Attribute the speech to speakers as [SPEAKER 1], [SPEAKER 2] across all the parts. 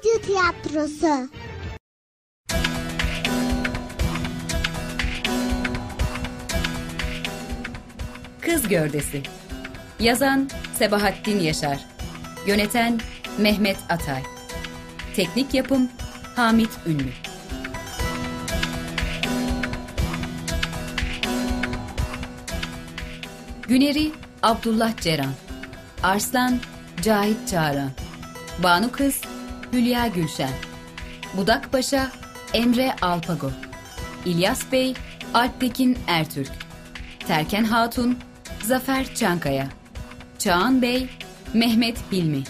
[SPEAKER 1] Radyo tiyatrosu.
[SPEAKER 2] Kız Gövdesi Yazan Sebahattin Yaşar. Yöneten Mehmet Atay. Teknik Yapım Hamit Ünlü. Güneri Abdullah Ceren. Arslan Cahit Çağran Banu Kız Hülya Gülşen Budak Paşa Emre Alpago İlyas Bey Alptekin Ertürk Terken Hatun Zafer Çankaya Çağan Bey Mehmet Hilmi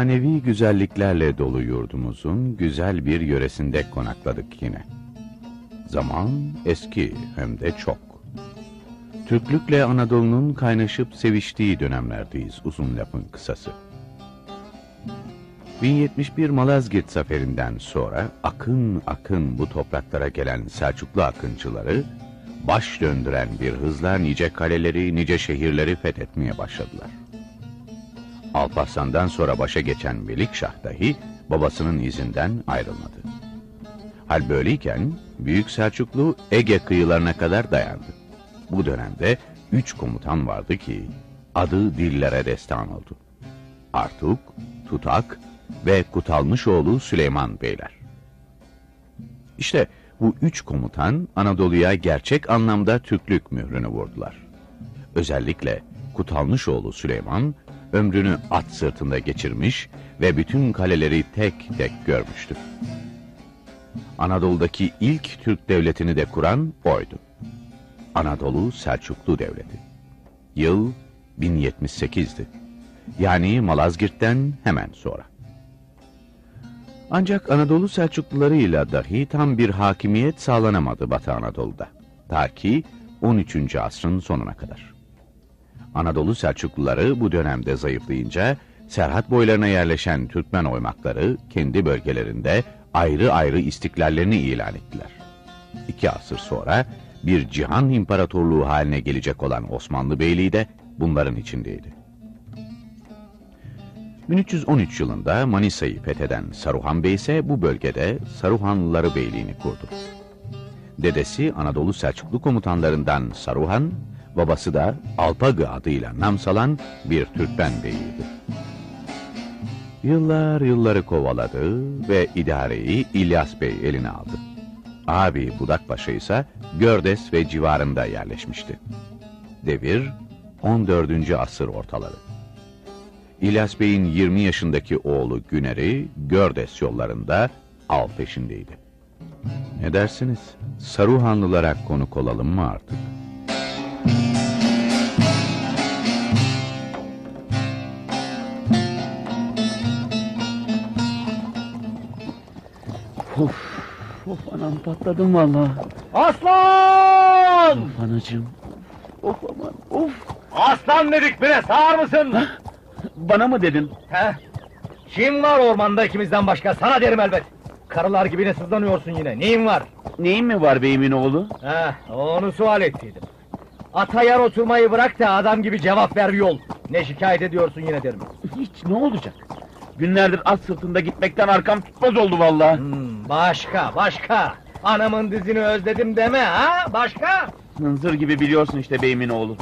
[SPEAKER 3] Efsanevi güzelliklerle dolu yurdumuzun güzel bir yöresinde konakladık yine. Zaman eski hem de çok. Türklükle Anadolu'nun kaynaşıp seviştiği dönemlerdeyiz uzun lafın kısası. 1071 Malazgirt zaferinden sonra akın akın bu topraklara gelen Selçuklu akıncıları baş döndüren bir hızla nice kaleleri, nice şehirleri fethetmeye başladılar. Alparslan'dan sonra başa geçen Melikşah dahi babasının izinden ayrılmadı. Hal böyleyken Büyük Selçuklu Ege kıyılarına kadar dayandı. Bu dönemde üç komutan vardı ki adı dillere destan oldu. Artuk, Tutak ve Kutalmışoğlu Süleyman Beyler. İşte bu üç komutan Anadolu'ya gerçek anlamda Türklük mührünü vurdular. Özellikle Kutalmışoğlu Süleyman ömrünü at sırtında geçirmiş ve bütün kaleleri tek tek görmüştü. Anadolu'daki ilk Türk devletini de kuran oydu. Anadolu Selçuklu Devleti. Yıl 1078'di. Yani Malazgirt'ten hemen sonra. Ancak Anadolu Selçuklularıyla dahi tam bir hakimiyet sağlanamadı Batı Anadolu'da. Ta ki 13. asrın sonuna kadar. Anadolu Selçukluları bu dönemde zayıflayınca Serhat boylarına yerleşen Türkmen oymakları kendi bölgelerinde ayrı ayrı istiklallerini ilan ettiler. İki asır sonra bir cihan imparatorluğu haline gelecek olan Osmanlı Beyliği de bunların içindeydi. 1313 yılında Manisa'yı fetheden Saruhan Bey ise bu bölgede Saruhanlıları Beyliğini kurdu. Dedesi Anadolu Selçuklu komutanlarından Saruhan, babası da Alpagı adıyla nam salan bir Türkmen beyiydi. Yıllar yılları kovaladı ve idareyi İlyas Bey eline aldı. Abi Budakpaşa ise Gördes ve civarında yerleşmişti. Devir 14. asır ortaları. İlyas Bey'in 20 yaşındaki oğlu Güner'i Gördes yollarında av peşindeydi. Ne dersiniz? Saruhanlılara konuk olalım mı artık?
[SPEAKER 4] Of, of anam patladım vallahi.
[SPEAKER 5] Aslan!
[SPEAKER 4] Of anacığım. Of aman, of.
[SPEAKER 5] Aslan dedik bire sağır mısın?
[SPEAKER 4] Bana mı dedin?
[SPEAKER 5] He? Kim var ormanda ikimizden başka? Sana derim elbet. Karılar gibi ne sızlanıyorsun yine? Neyin var?
[SPEAKER 4] Neyin mi var beyimin oğlu?
[SPEAKER 5] He, onu sual ettiydim. Ata yer oturmayı bırak da adam gibi cevap ver yol. Ne şikayet ediyorsun yine derim.
[SPEAKER 4] Hiç ne olacak? Günlerdir at sırtında gitmekten arkam tutmaz oldu vallahi.
[SPEAKER 5] Hmm, başka, başka. Anamın dizini özledim deme ha? Başka?
[SPEAKER 4] Hınzır gibi biliyorsun işte beyimin oğlu.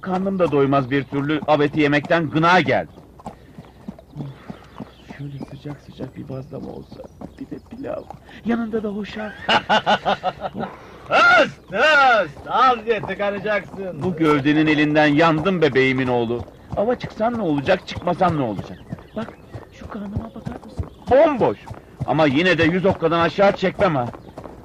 [SPEAKER 4] Karnım da doymaz bir türlü av eti yemekten gına geldi. Of, Şöyle sıcak sıcak bir bazlama olsa. Bir de pilav. Yanında da hoşaf.
[SPEAKER 5] Öst, öst! Az ye tıkanacaksın.
[SPEAKER 4] Bu gövdenin elinden yandım be beyimin oğlu. Ava çıksan ne olacak, çıkmasan ne olacak? Bak şu karnıma bakar mısın? Bomboş. Ama yine de yüz okkadan aşağı çekmem ha.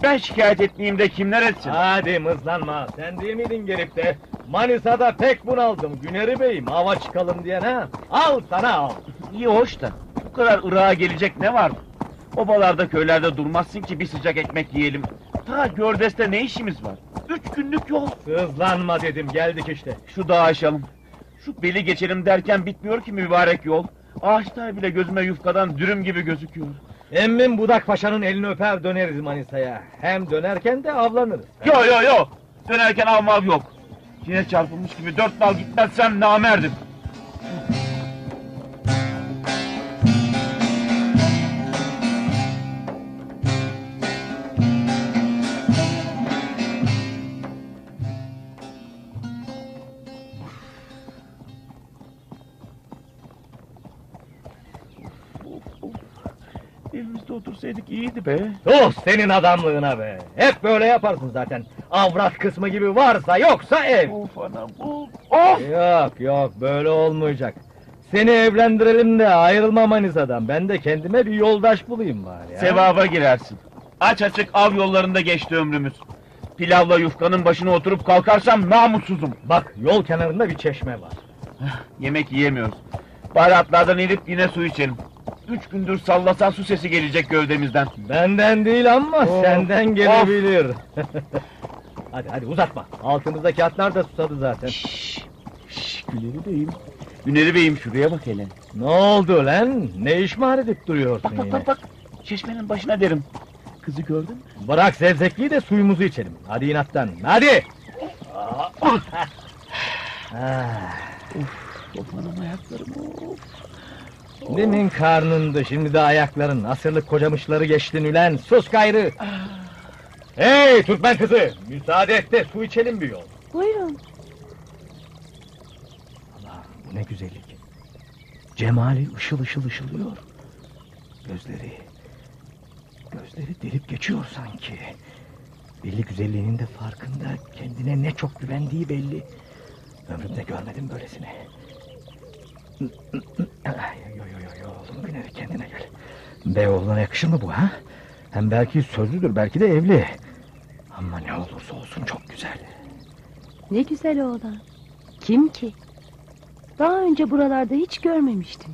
[SPEAKER 4] Ben şikayet etmeyeyim de kimler etsin?
[SPEAKER 5] Hadi mızlanma. Sen değil miydin gelip de? Manisa'da pek bunaldım. Güneri Bey'im hava çıkalım diye ha? Al sana al.
[SPEAKER 4] İyi hoş da bu kadar Irak'a gelecek ne var? Obalarda köylerde durmazsın ki bir sıcak ekmek yiyelim. Ta Gördes'te ne işimiz var? Üç günlük yol.
[SPEAKER 5] Sızlanma dedim geldik işte.
[SPEAKER 4] Şu dağı aşalım. Şu beli geçelim derken bitmiyor ki mübarek yol. Ağaçlar bile gözüme yufkadan dürüm gibi gözüküyor.
[SPEAKER 5] Emmim Budak Paşa'nın elini öper döneriz Manisa'ya. Hem dönerken de avlanırız.
[SPEAKER 4] Yo yo yo. Dönerken av mav yok. Yine çarpılmış gibi dört dal gitmezsem namerdim. Otursaydık iyiydi be.
[SPEAKER 5] Oh senin adamlığına be. Hep böyle yaparsın zaten. Avrat kısmı gibi varsa yoksa ev.
[SPEAKER 4] Of anam of. Of.
[SPEAKER 5] Yok yok böyle olmayacak. Seni evlendirelim de ayrılma Manisa'dan. Ben de kendime bir yoldaş bulayım bari ya.
[SPEAKER 4] Sevaba girersin. Aç açık av yollarında geçti ömrümüz. Pilavla yufkanın başına oturup kalkarsam namussuzum.
[SPEAKER 5] Bak yol kenarında bir çeşme var.
[SPEAKER 4] Yemek yiyemiyoruz. Bari atlardan inip yine su içelim. Üç gündür sallasan su sesi gelecek gövdemizden.
[SPEAKER 5] Benden değil ama
[SPEAKER 4] Of,
[SPEAKER 5] senden gelebilir. hadi hadi uzatma. Altımızdaki atlar da susadı zaten.
[SPEAKER 4] Şşş. Şşş Güneri Bey'im. Güneri Bey'im şuraya bak hele.
[SPEAKER 5] Ne oldu lan? Ne işmar edip duruyorsun
[SPEAKER 4] Bak bak
[SPEAKER 5] yine?
[SPEAKER 4] bak bak. Çeşmenin başına derim. Kızı gördün mü?
[SPEAKER 5] Bırak zevzekliği de suyumuzu içelim. Hadi inattan. Hadi. Ah.
[SPEAKER 4] Of anam ayaklarım of.
[SPEAKER 5] Demin karnındı şimdi de ayakların. Asırlık kocamışları geçtin ülen. Sus gayrı. Hey Türkmen kızı. Müsaade et de su içelim bir yol.
[SPEAKER 1] Buyurun.
[SPEAKER 5] Allah bu ne güzellik. Cemali ışıl ışıl ışılıyor. Gözleri... Gözleri delip geçiyor sanki. Belli güzelliğinin de farkında. Kendine ne çok güvendiği belli. Ömrümde görmedim böylesini. Güneri kendine gel. Beyoğlu'na yakışır mı bu ha? Hem belki sözlüdür belki de evli. Ama ne olursa olsun çok güzel.
[SPEAKER 1] Ne güzel oğlan. Kim ki? Daha önce buralarda hiç görmemiştim.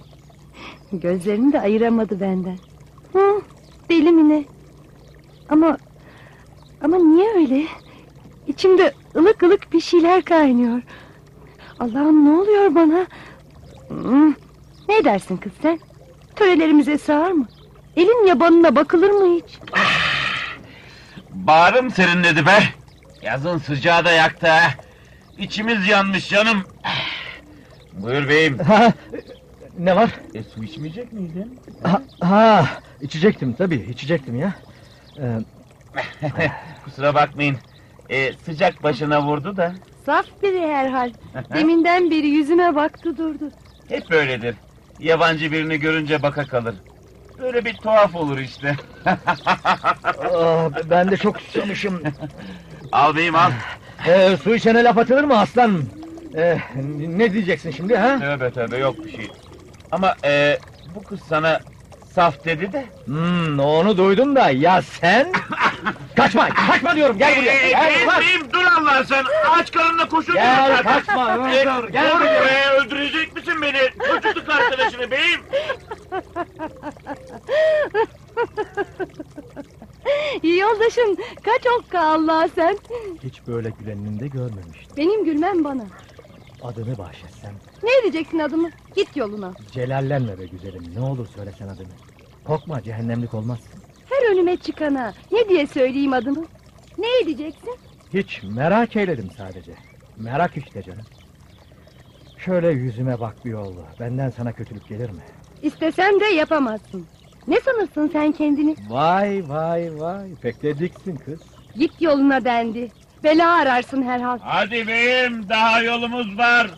[SPEAKER 1] Gözlerini de ayıramadı benden. Hı, deli mi ne? Ama... Ama niye öyle? İçimde ılık ılık bir şeyler kaynıyor. Allah'ım ne oluyor bana? Ne dersin kız sen? Törelerimize sığar mı? Elin yabanına bakılır mı hiç?
[SPEAKER 4] Bağrım serinledi be. Yazın sıcağı da yaktı ha. İçimiz yanmış canım. Buyur beyim.
[SPEAKER 5] Ha, ne var?
[SPEAKER 4] E su içmeyecek miydin?
[SPEAKER 5] Ha, ha içecektim tabii içecektim ya. Ee,
[SPEAKER 4] Kusura bakmayın. E, sıcak başına vurdu da.
[SPEAKER 1] Saf biri herhal. Deminden beri yüzüme baktı durdu.
[SPEAKER 4] Hep böyledir. Yabancı birini görünce baka kalır. Böyle bir tuhaf olur işte.
[SPEAKER 5] aa, ben de çok susamışım.
[SPEAKER 4] al beyim al.
[SPEAKER 5] Ee, su içene laf atılır mı aslan? Ee, ne diyeceksin şimdi ha?
[SPEAKER 4] Tövbe tövbe yok bir şey. Ama e, bu kız sana saf dedi de.
[SPEAKER 5] Hmm, onu duydum da ya sen? kaçma, kaçma diyorum gel buraya.
[SPEAKER 4] Ee,
[SPEAKER 5] Gel,
[SPEAKER 4] beyim,
[SPEAKER 5] bak.
[SPEAKER 4] beyim, dur Allah sen. Aç karınla koşun.
[SPEAKER 5] Gel, kaçma,
[SPEAKER 4] Ee,
[SPEAKER 5] dur, gel
[SPEAKER 4] dur
[SPEAKER 5] buraya.
[SPEAKER 4] öldürecek misin beni? Çocukluk arkadaşını beyim.
[SPEAKER 1] Yoldaşım kaç okka Allah sen.
[SPEAKER 5] Hiç böyle gülenini de görmemiştim.
[SPEAKER 1] Benim gülmem bana.
[SPEAKER 5] Adını bahşetsem.
[SPEAKER 1] Ne edeceksin adımı? Git yoluna.
[SPEAKER 5] Celallenme be güzelim. Ne olur söylesen adını. Korkma cehennemlik olmazsın.
[SPEAKER 1] Her önüme çıkana ne diye söyleyeyim adımı? Ne edeceksin?
[SPEAKER 5] Hiç merak eyledim sadece. Merak işte canım. Şöyle yüzüme bak bir yolda. Benden sana kötülük gelir mi?
[SPEAKER 1] İstesen de yapamazsın. Ne sanırsın sen kendini?
[SPEAKER 5] Vay vay vay. Pek de diksin kız.
[SPEAKER 1] Git yoluna dendi. Bela ararsın herhal.
[SPEAKER 4] Hadi beyim daha yolumuz var.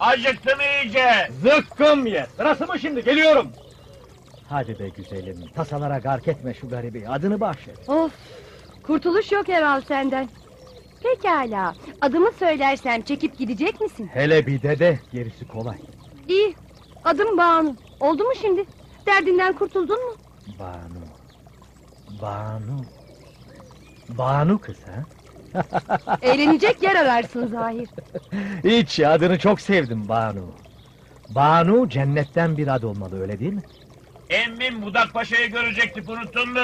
[SPEAKER 4] Acıktım iyice.
[SPEAKER 5] Zıkkım ye. Sırası mı şimdi? Geliyorum. Hadi be güzelim. Tasalara gark etme şu garibi. Adını bahşet.
[SPEAKER 1] Of! Kurtuluş yok herhal senden. Pekala. Adımı söylersem çekip gidecek misin?
[SPEAKER 5] Hele bir de de gerisi kolay.
[SPEAKER 1] İyi. Adım Banu. Oldu mu şimdi? Derdinden kurtuldun mu?
[SPEAKER 5] Banu. Banu. Banu kız ha?
[SPEAKER 1] Eğlenecek yer ararsın Zahir.
[SPEAKER 5] Hiç adını çok sevdim Banu. Banu cennetten bir ad olmalı öyle değil mi?
[SPEAKER 4] Emmim Budak Paşa'yı görecektik unuttun mu?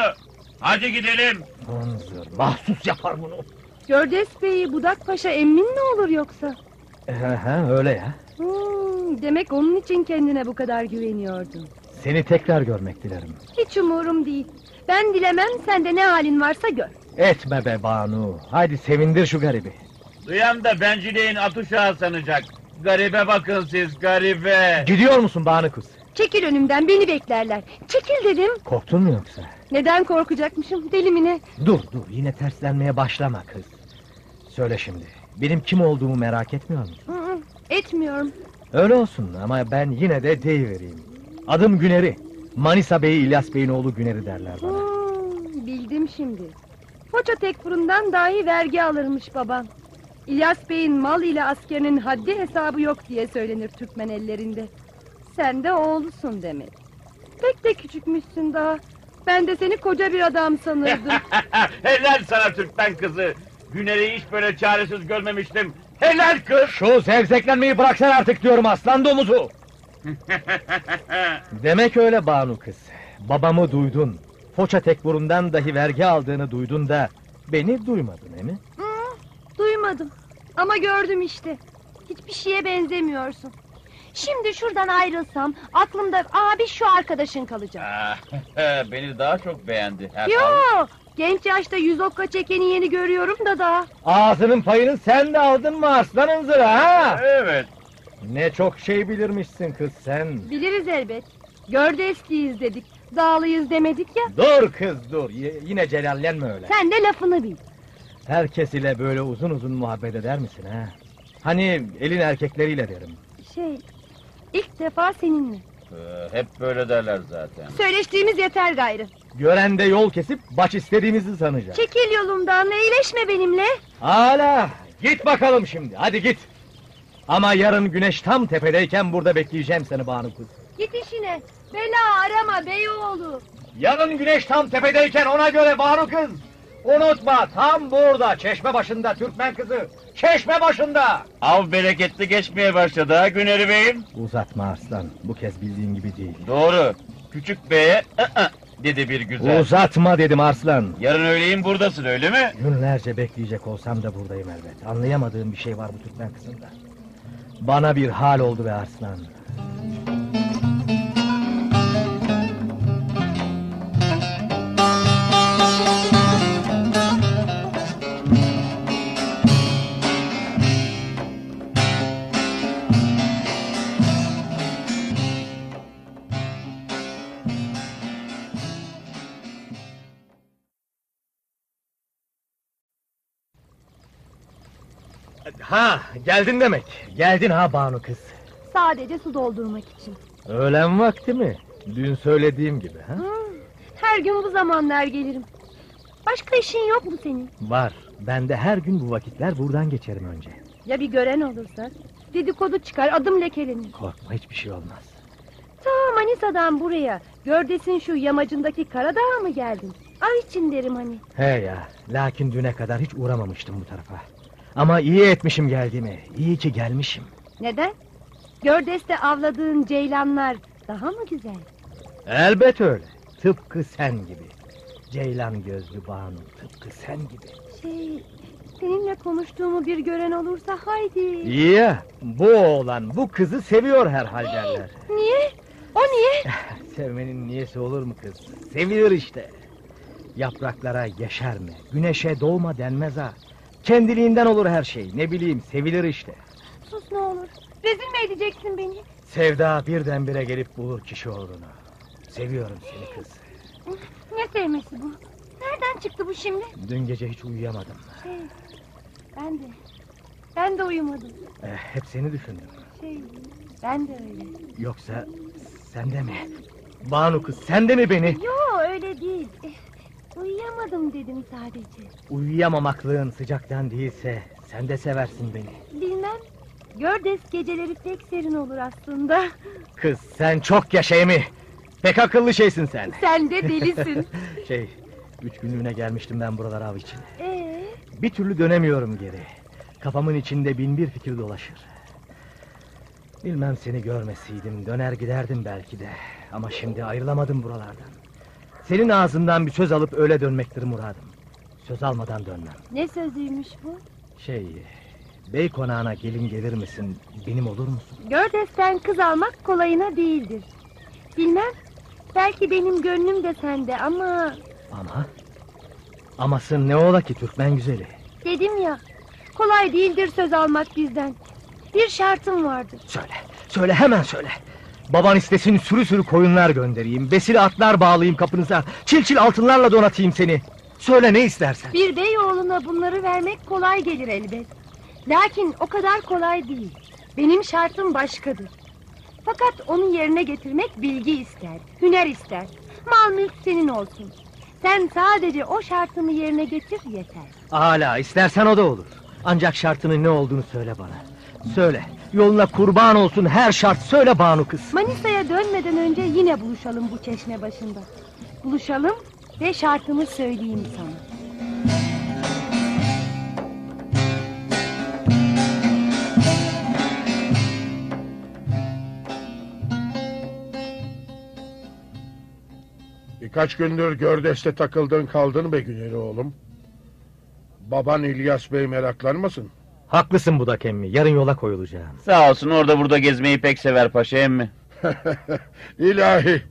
[SPEAKER 4] Hadi gidelim.
[SPEAKER 5] Hınzır mahsus yapar bunu.
[SPEAKER 1] Gördes Bey'i Budak Paşa emmin mi olur yoksa?
[SPEAKER 5] He he öyle ya.
[SPEAKER 1] Hmm, demek onun için kendine bu kadar güveniyordun.
[SPEAKER 5] Seni tekrar görmek dilerim.
[SPEAKER 1] Hiç umurum değil. Ben dilemem sen de ne halin varsa gör.
[SPEAKER 5] Etme be Banu. Haydi sevindir şu garibi.
[SPEAKER 4] Duyan da bencilleğin at uşağı sanacak. Garibe bakın siz garibe.
[SPEAKER 5] Gidiyor musun Banu kız?
[SPEAKER 1] Çekil önümden beni beklerler. Çekil dedim.
[SPEAKER 5] Korktun mu yoksa?
[SPEAKER 1] Neden korkacakmışım deli mi ne?
[SPEAKER 5] Dur dur yine terslenmeye başlama kız. Söyle şimdi. Benim kim olduğumu merak etmiyor musun?
[SPEAKER 1] Hı hı, Etmiyorum.
[SPEAKER 5] Öyle olsun ama ben yine de deyivereyim. Adım Güneri. Manisa Bey'i İlyas Bey'in oğlu Güneri derler bana.
[SPEAKER 1] Hmm, bildim şimdi. Foça Tekfur'undan dahi vergi alırmış babam. İlyas Bey'in mal ile askerinin haddi hesabı yok diye söylenir Türkmen ellerinde. Sen de oğlusun demek. Pek de küçükmüşsün daha. Ben de seni koca bir adam sanırdım.
[SPEAKER 4] Helal sana Türkmen kızı. Güneri hiç böyle çaresiz görmemiştim. Helal kız.
[SPEAKER 5] Şu zevzeklenmeyi bıraksan artık diyorum aslan domuzu. Demek öyle Banu kız. Babamı duydun. Foça Tekfur'undan dahi vergi aldığını duydun da beni duymadın değil mi?
[SPEAKER 1] Hı, duymadım. Ama gördüm işte. Hiçbir şeye benzemiyorsun. Şimdi şuradan ayrılsam aklımda abi şu arkadaşın kalacak.
[SPEAKER 4] Ah, Beni daha çok beğendi.
[SPEAKER 1] Yo, genç yaşta yüz okka çekeni yeni görüyorum da daha.
[SPEAKER 5] Ağzının payını sen de aldın mı aslanın zıra ha?
[SPEAKER 4] Evet.
[SPEAKER 5] Ne çok şey bilirmişsin kız sen.
[SPEAKER 1] Biliriz elbet. Gördü eskiyiz dedik. Dağlıyız demedik ya.
[SPEAKER 5] Dur kız dur Y- yine celallenme öyle.
[SPEAKER 1] Sen de lafını bil.
[SPEAKER 5] Herkes ile böyle uzun uzun muhabbet eder misin ha? Hani elin erkekleriyle derim.
[SPEAKER 1] Şey, ilk defa seninle.
[SPEAKER 4] Ee, Hep böyle derler zaten.
[SPEAKER 1] Söyleştiğimiz yeter gayrı.
[SPEAKER 5] Gören de yol kesip baş istediğimizi sanacak.
[SPEAKER 1] Çekil yolumdan, eğleşme benimle.
[SPEAKER 5] Hala git bakalım şimdi hadi git. Ama yarın güneş tam tepedeyken burada bekleyeceğim seni Banu kız.
[SPEAKER 1] Git işine. Bela arama beyoğlu.
[SPEAKER 5] Yarın güneş tam tepedeyken ona göre Banu kız. Unutma tam burada çeşme başında Türkmen kızı. Çeşme başında.
[SPEAKER 4] Av bereketli geçmeye başladı ha Güneri Bey'im.
[SPEAKER 5] Uzatma Arslan bu kez bildiğin gibi değil.
[SPEAKER 4] Doğru. Küçük beye ı-ı dedi bir güzel.
[SPEAKER 5] Uzatma dedim Arslan.
[SPEAKER 4] Yarın öğleyin buradasın öyle mi?
[SPEAKER 5] Günlerce bekleyecek olsam da buradayım elbet. Anlayamadığım bir şey var bu Türkmen kızında. Bana bir hal oldu be Arslan. Ha geldin demek. Geldin ha Banu kız.
[SPEAKER 1] Sadece su doldurmak için.
[SPEAKER 5] Öğlen vakti mi? Dün söylediğim gibi ha?
[SPEAKER 1] Her gün bu zamanlar gelirim. Başka işin yok mu senin?
[SPEAKER 5] Var. Ben de her gün bu vakitler buradan geçerim önce.
[SPEAKER 1] Ya bir gören olursa? Dedikodu çıkar, adım lekelenir.
[SPEAKER 5] Korkma hiçbir şey olmaz.
[SPEAKER 1] Ta Manisa'dan buraya, Gördes'in şu yamacındaki Karadağ'a mı geldin? Av için derim hani.
[SPEAKER 5] He ya. Lakin düne kadar hiç uğramamıştım bu tarafa. Ama iyi etmişim geldiğimi. İyi ki gelmişim.
[SPEAKER 1] Neden? Gördes'te avladığın ceylanlar daha mı güzel?
[SPEAKER 5] Elbet öyle. Tıpkı sen gibi. Ceylan gözlü Banu tıpkı sen gibi.
[SPEAKER 1] Şey, seninle konuştuğumu bir gören olursa haydi.
[SPEAKER 5] İyi ya. Bu oğlan bu kızı seviyor herhal derler.
[SPEAKER 1] Niye? O niye?
[SPEAKER 5] Sevmenin niyesi olur mu kız? Seviyor işte. Yapraklara yeşerme, güneşe doğma denmez ha. Kendiliğinden olur her şey. Ne bileyim sevilir işte.
[SPEAKER 1] Sus ne olur. Rezil mi edeceksin beni?
[SPEAKER 5] Sevda birdenbire gelip bulur kişi olduğunu. Seviyorum seni kız.
[SPEAKER 1] Ne sevmesi bu? Nereden çıktı bu şimdi?
[SPEAKER 5] Dün gece hiç uyuyamadım.
[SPEAKER 1] Şey, ben de. Ben de uyumadım.
[SPEAKER 5] Eh, hep seni düşündüm.
[SPEAKER 1] Şey, ben de öyle.
[SPEAKER 5] Yoksa sen de mi? Banu kız sen de mi beni?
[SPEAKER 1] Yo öyle değil. Uyuyamadım dedim sadece.
[SPEAKER 5] Uyuyamamaklığın sıcaktan değilse sen de seversin beni.
[SPEAKER 1] Bilmem. Gördes geceleri pek serin olur aslında.
[SPEAKER 5] Kız sen çok yaşa Emi. Pek akıllı şeysin sen.
[SPEAKER 1] Sen de delisin.
[SPEAKER 5] Şey Üç günlüğüne gelmiştim ben buralara av için.
[SPEAKER 1] Ee,
[SPEAKER 5] Bir türlü dönemiyorum geri. Kafamın içinde bin bir fikir dolaşır. Bilmem seni görmeseydim döner giderdim belki de. Ama şimdi ayrılamadım buralardan. Senin ağzından bir söz alıp öyle dönmektir muradım. Söz almadan dönmem.
[SPEAKER 1] ne sözüymüş bu?
[SPEAKER 5] Şey, bey konağına gelin gelir misin? Benim olur musun?
[SPEAKER 1] Gördesten kız almak kolayına değildir. Bilmem, belki benim gönlüm de sende ama...
[SPEAKER 5] Ama? Aması ne ola ki Türkmen güzeli?
[SPEAKER 1] Dedim ya, kolay değildir söz almak bizden. Bir şartım vardır.
[SPEAKER 5] Söyle, söyle hemen söyle. Baban istesin sürü sürü koyunlar göndereyim. Besili atlar bağlayayım kapınıza. Çil çil altınlarla donatayım seni. Söyle ne istersen.
[SPEAKER 1] Bir bey oğluna bunları vermek kolay gelir elbet. Lakin o kadar kolay değil. Benim şartım başkadır. Fakat onu yerine getirmek bilgi ister, hüner ister. Mal mülk senin olsun. Sen sadece o şartımı yerine getir yeter.
[SPEAKER 5] Hala istersen o da olur. Ancak şartının ne olduğunu söyle bana. Söyle. Yoluna kurban olsun her şart söyle Banu kız.
[SPEAKER 1] Manisa'ya dönmeden önce yine buluşalım bu çeşme başında. Buluşalım ve şartımı söyleyeyim sana.
[SPEAKER 6] Birkaç gündür Gördes'te takıldın kaldın be Güneri oğlum. Baban İlyas Bey meraklanmasın.
[SPEAKER 5] Haklısın Budak emmi. Yarın yola koyulacağım.
[SPEAKER 4] Sağ olsun orada burada gezmeyi pek sever paşa emmi.
[SPEAKER 6] İlahi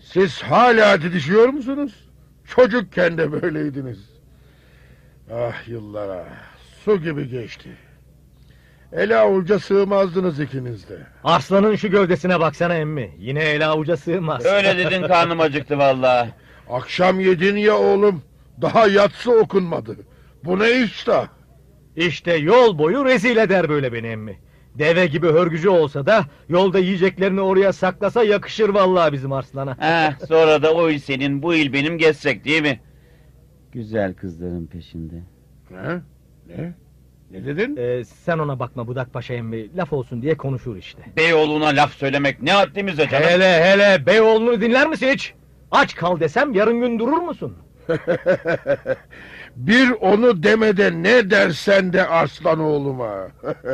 [SPEAKER 6] siz hala didişiyor musunuz? Çocukken de böyleydiniz. Ah yıllara su gibi geçti. Ele avuca sığmazdınız ikiniz de.
[SPEAKER 5] Arslanın şu gövdesine baksana emmi. Yine ele avuca sığmaz.
[SPEAKER 4] Öyle dedin karnım acıktı vallahi.
[SPEAKER 6] Akşam yedin ya oğlum. Daha yatsı okunmadı. Bu ne iştah?
[SPEAKER 5] İşte yol boyu rezil eder böyle beni emmi. Deve gibi hörgücü olsa da yolda yiyeceklerini oraya saklasa yakışır vallahi bizim arslana.
[SPEAKER 4] Heh, sonra da o il senin bu il benim gezsek değil mi? Güzel kızların peşinde.
[SPEAKER 6] Ne? Ne? Ne dedin?
[SPEAKER 5] Ee, sen ona bakma Budak Paşa emmi. Laf olsun diye konuşur işte.
[SPEAKER 4] Beyoğlu'na laf söylemek ne haddimize canım.
[SPEAKER 5] Hele hele Beyoğlu'nu dinler misin hiç? Aç kal desem yarın gün durur musun?
[SPEAKER 6] Bir onu demede ne dersen de aslan oğluma.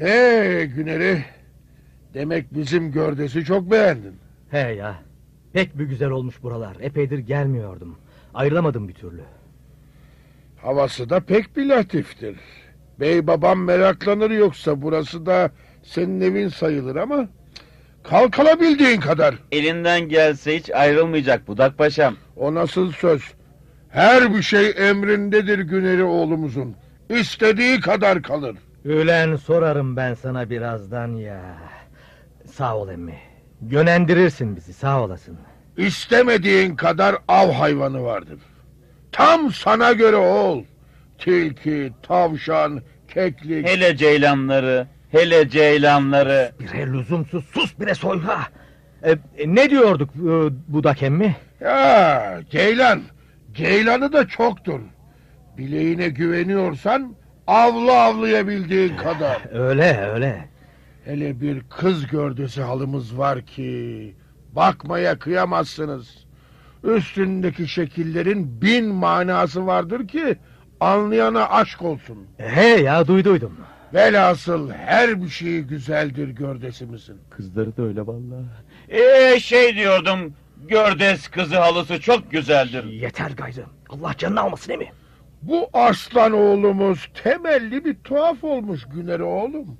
[SPEAKER 6] Ee Güneri, demek bizim gördesi çok beğendin.
[SPEAKER 5] He ya. Pek bir güzel olmuş buralar. Epeydir gelmiyordum. Ayrılamadım bir türlü.
[SPEAKER 6] Havası da pek bir latiftir. Bey babam meraklanır yoksa burası da senin evin sayılır ama... ...kalkalabildiğin kadar.
[SPEAKER 4] Elinden gelse hiç ayrılmayacak Budak Paşam.
[SPEAKER 6] O nasıl söz? Her bir şey emrindedir Güneri oğlumuzun. İstediği kadar kalır.
[SPEAKER 5] Ölen sorarım ben sana birazdan ya. Sağ ol emmi. Gönendirirsin bizi sağ olasın.
[SPEAKER 6] İstemediğin kadar av hayvanı vardır. Tam sana göre oğul. Tilki, tavşan, keklik.
[SPEAKER 4] Hele ceylanları, hele ceylanları.
[SPEAKER 5] Bire lüzumsuz sus bire soyla. E, e, ne diyorduk e, Budak emmi?
[SPEAKER 6] Ya Ceylan. Ceylanı da çoktur. Bileğine güveniyorsan avlu avlayabildiğin kadar.
[SPEAKER 5] Öyle öyle.
[SPEAKER 6] Hele bir kız gördesi halımız var ki bakmaya kıyamazsınız. Üstündeki şekillerin bin manası vardır ki anlayana aşk olsun.
[SPEAKER 5] He ya duyduydum.
[SPEAKER 6] Velhasıl her bir şeyi güzeldir gördesimizin.
[SPEAKER 4] Kızları da öyle vallahi. Ee şey diyordum. Gördes kızı halısı çok güzeldir.
[SPEAKER 5] Yeter gayrı. Allah canını almasın emi.
[SPEAKER 6] Bu aslan oğlumuz temelli bir tuhaf olmuş Güner oğlum.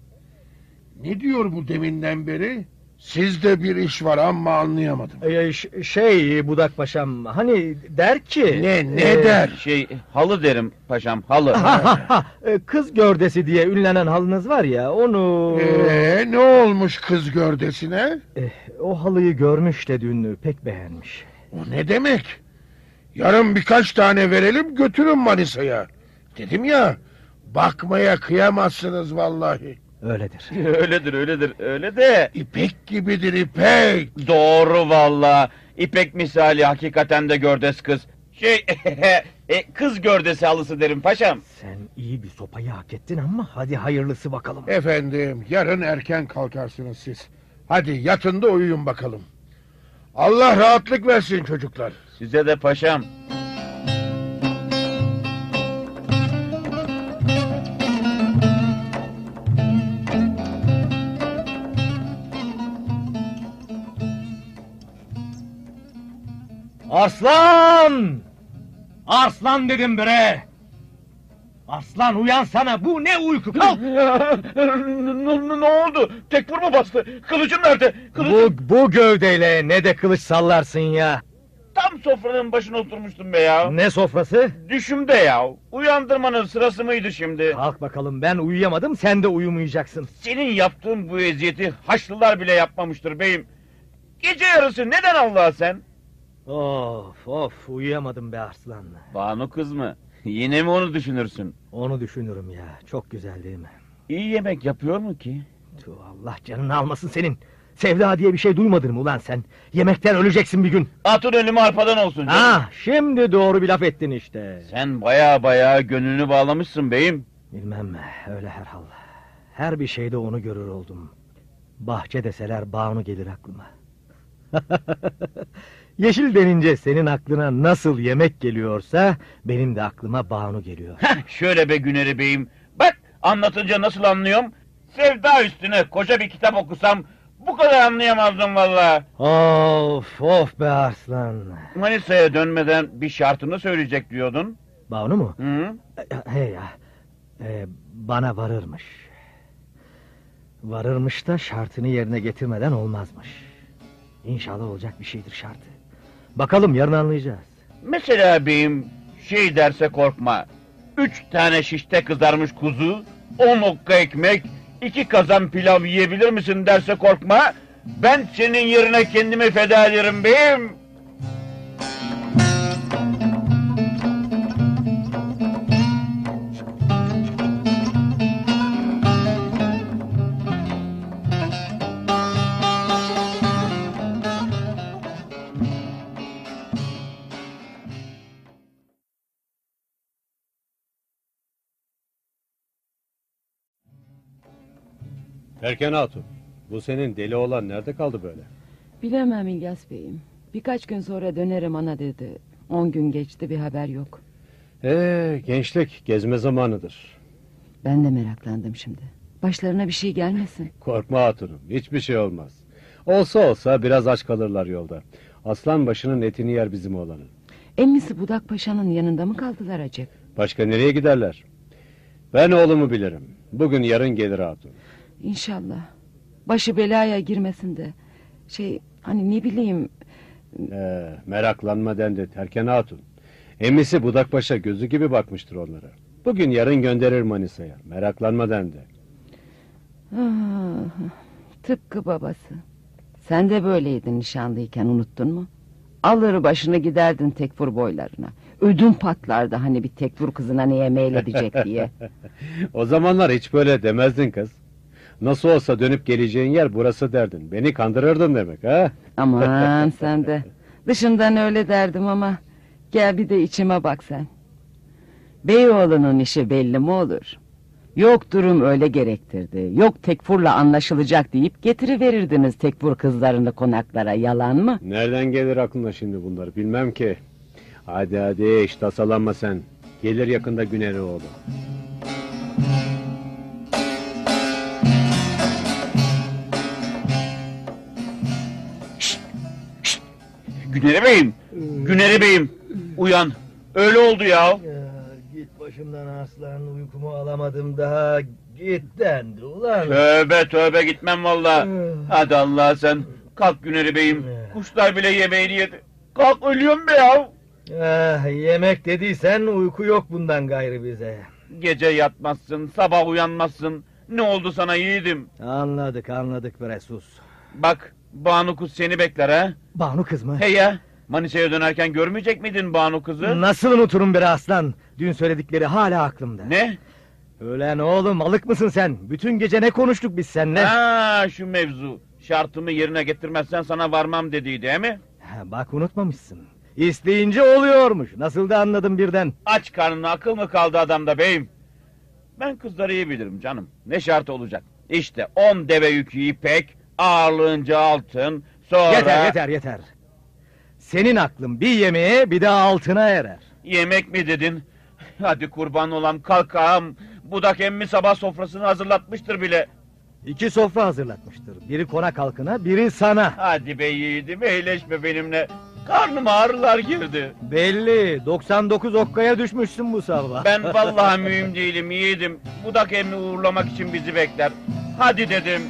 [SPEAKER 6] Ne diyor bu deminden beri? Sizde bir iş var ama anlayamadım.
[SPEAKER 5] E, ş- şey Budak Paşam hani der ki...
[SPEAKER 6] Ne ne
[SPEAKER 5] e,
[SPEAKER 6] der?
[SPEAKER 4] Şey halı derim paşam halı.
[SPEAKER 5] Ha, ha, ha, e, Kız gördesi diye ünlenen halınız var ya onu...
[SPEAKER 6] Ee, ne olmuş kız gördesine?
[SPEAKER 5] Eh, o halıyı görmüş de dün pek beğenmiş.
[SPEAKER 6] O ne demek? Yarın birkaç tane verelim götürün Manisa'ya. Dedim ya bakmaya kıyamazsınız vallahi.
[SPEAKER 5] Öyledir.
[SPEAKER 4] öyledir öyledir öyle de.
[SPEAKER 6] İpek gibidir ipek.
[SPEAKER 4] Doğru valla. İpek misali hakikaten de gördes kız. Şey e, kız gördesi halısı derim paşam.
[SPEAKER 5] Sen iyi bir sopayı hak ettin ama hadi hayırlısı bakalım.
[SPEAKER 6] Efendim yarın erken kalkarsınız siz. Hadi yatın da uyuyun bakalım. Allah rahatlık versin çocuklar.
[SPEAKER 4] Size de paşam.
[SPEAKER 5] Arslan! Arslan dedim bre! Arslan uyansana bu ne uyku kalk!
[SPEAKER 4] ne, ne oldu? Tekfur mu bastı? Kılıcım nerede? Kılıcım
[SPEAKER 5] bu, bu gövdeyle ne de kılıç sallarsın ya!
[SPEAKER 4] tam sofranın başına oturmuştum be ya.
[SPEAKER 5] Ne sofrası?
[SPEAKER 4] Düşümde ya. Uyandırmanın sırası mıydı şimdi?
[SPEAKER 5] Kalk bakalım ben uyuyamadım sen de uyumayacaksın.
[SPEAKER 4] Senin yaptığın bu eziyeti Haçlılar bile yapmamıştır beyim. Gece yarısı neden Allah'a sen?
[SPEAKER 5] Of of uyuyamadım be Arslan.
[SPEAKER 4] Banu kız mı? Yine mi onu düşünürsün?
[SPEAKER 5] Onu düşünürüm ya çok güzel değil mi?
[SPEAKER 4] İyi yemek yapıyor mu ki?
[SPEAKER 5] Tüh, Allah canını almasın senin. Sevda diye bir şey duymadın mı ulan sen? Yemekten öleceksin bir gün.
[SPEAKER 4] Atın önümü arpadan olsun canım.
[SPEAKER 5] Ha, şimdi doğru bir laf ettin işte.
[SPEAKER 4] Sen baya baya gönlünü bağlamışsın beyim.
[SPEAKER 5] Bilmem öyle herhal. Her bir şeyde onu görür oldum. Bahçe deseler Banu gelir aklıma. Yeşil denince senin aklına nasıl yemek geliyorsa benim de aklıma Banu geliyor.
[SPEAKER 4] Heh, şöyle be Güneri beyim. Bak anlatınca nasıl anlıyorum? Sevda üstüne koca bir kitap okusam bu kadar anlayamazdım valla.
[SPEAKER 5] of of be Arslan.
[SPEAKER 4] Manisa'ya dönmeden bir şartını söyleyecek diyordun.
[SPEAKER 5] Banu mu?
[SPEAKER 4] Hı?
[SPEAKER 5] E, He ya. e, bana varırmış. Varırmış da şartını yerine getirmeden olmazmış. İnşallah olacak bir şeydir şartı. Bakalım yarın anlayacağız.
[SPEAKER 4] Mesela beyim şey derse korkma. Üç tane şişte kızarmış kuzu, on okka ekmek, iki kazan pilav yiyebilir misin derse korkma. Ben senin yerine kendimi feda ederim beyim.
[SPEAKER 7] Erken Hatun, bu senin deli olan nerede kaldı böyle?
[SPEAKER 8] Bilemem İlyas Bey'im. Birkaç gün sonra dönerim ana dedi. On gün geçti bir haber yok.
[SPEAKER 7] Ee, gençlik gezme zamanıdır.
[SPEAKER 8] Ben de meraklandım şimdi. Başlarına bir şey gelmesin.
[SPEAKER 7] Korkma hatunum, hiçbir şey olmaz. Olsa olsa biraz aç kalırlar yolda. Aslan başının etini yer bizim oğlanın.
[SPEAKER 8] Emmisi Budak Paşa'nın yanında mı kaldılar acep?
[SPEAKER 7] Başka nereye giderler? Ben oğlumu bilirim. Bugün yarın gelir hatun.
[SPEAKER 8] İnşallah. Başı belaya girmesin de. Şey hani ne bileyim
[SPEAKER 7] Ee, meraklanma dendi Terken Hatun. Emisi Budakpaşa gözü gibi bakmıştır onlara. Bugün yarın gönderir Manisa'ya. Meraklanma dendi.
[SPEAKER 8] ah, tıpkı babası. Sen de böyleydin nişanlıyken unuttun mu? Alır başını giderdin tekfur boylarına. Ödün patlardı hani bir tekfur kızına neye meyledecek diye.
[SPEAKER 7] O zamanlar hiç böyle demezdin kız. Nasıl olsa dönüp geleceğin yer burası derdin. Beni kandırırdın demek ha?
[SPEAKER 8] Aman sen de. Dışından öyle derdim ama gel bir de içime bak sen. Beyoğlu'nun işi belli mi olur? Yok durum öyle gerektirdi. Yok tekfurla anlaşılacak deyip getiriverirdiniz tekfur kızlarını konaklara yalan mı?
[SPEAKER 7] Nereden gelir aklına şimdi bunları bilmem ki. Hadi hadi hiç tasalanma sen. Gelir yakında Güneri oğlu.
[SPEAKER 4] Güneri beyim, Güneri beyim. Uyan. Öyle oldu ya.
[SPEAKER 5] git başımdan Arslan uykumu alamadım daha. Git dendi ulan.
[SPEAKER 4] Tövbe tövbe gitmem valla. Hadi Allah sen. Kalk Güneri beyim. Kuşlar bile yemeğini yedi. Kalk ölüyorum be ya.
[SPEAKER 5] Ah, yemek dediysen uyku yok bundan gayrı bize.
[SPEAKER 4] Gece yatmazsın, sabah uyanmazsın. Ne oldu sana yiğidim?
[SPEAKER 5] Anladık anladık bre sus.
[SPEAKER 4] Bak, Banu kız seni bekler ha.
[SPEAKER 5] Banu kız mı?
[SPEAKER 4] Hey ya, Manisa'ya dönerken görmeyecek miydin Banu kızı?
[SPEAKER 5] Nasıl unuturum bre aslan? Dün söyledikleri hala aklımda.
[SPEAKER 4] Ne?
[SPEAKER 5] Ölen oğlum alık mısın sen? Bütün gece ne konuştuk biz seninle?
[SPEAKER 4] Ha, şu mevzu. Şartımı yerine getirmezsen sana varmam dediydi değil mi?
[SPEAKER 5] Ha, bak unutmamışsın. İsteyince oluyormuş. Nasıl da anladım birden.
[SPEAKER 4] Aç karnına akıl mı kaldı adamda beyim? Ben kızları iyi bilirim canım. Ne şart olacak? İşte on deve yükü ipek, ağırlığınca altın, sonra...
[SPEAKER 5] Yeter yeter yeter. Senin aklın bir yemeğe bir de altına erer.
[SPEAKER 4] Yemek mi dedin? Hadi kurban olam kalkağım. Budak emmi sabah sofrasını hazırlatmıştır bile.
[SPEAKER 5] İki sofra hazırlatmıştır. Biri konak halkına, biri sana.
[SPEAKER 4] Hadi be yiğidim eğleşme benimle. Karnıma ağrılar girdi.
[SPEAKER 5] Belli. 99 okkaya düşmüşsün bu sabah.
[SPEAKER 4] Ben vallahi mühim değilim yiğidim. Budak emmi uğurlamak için bizi bekler. Hadi dedim.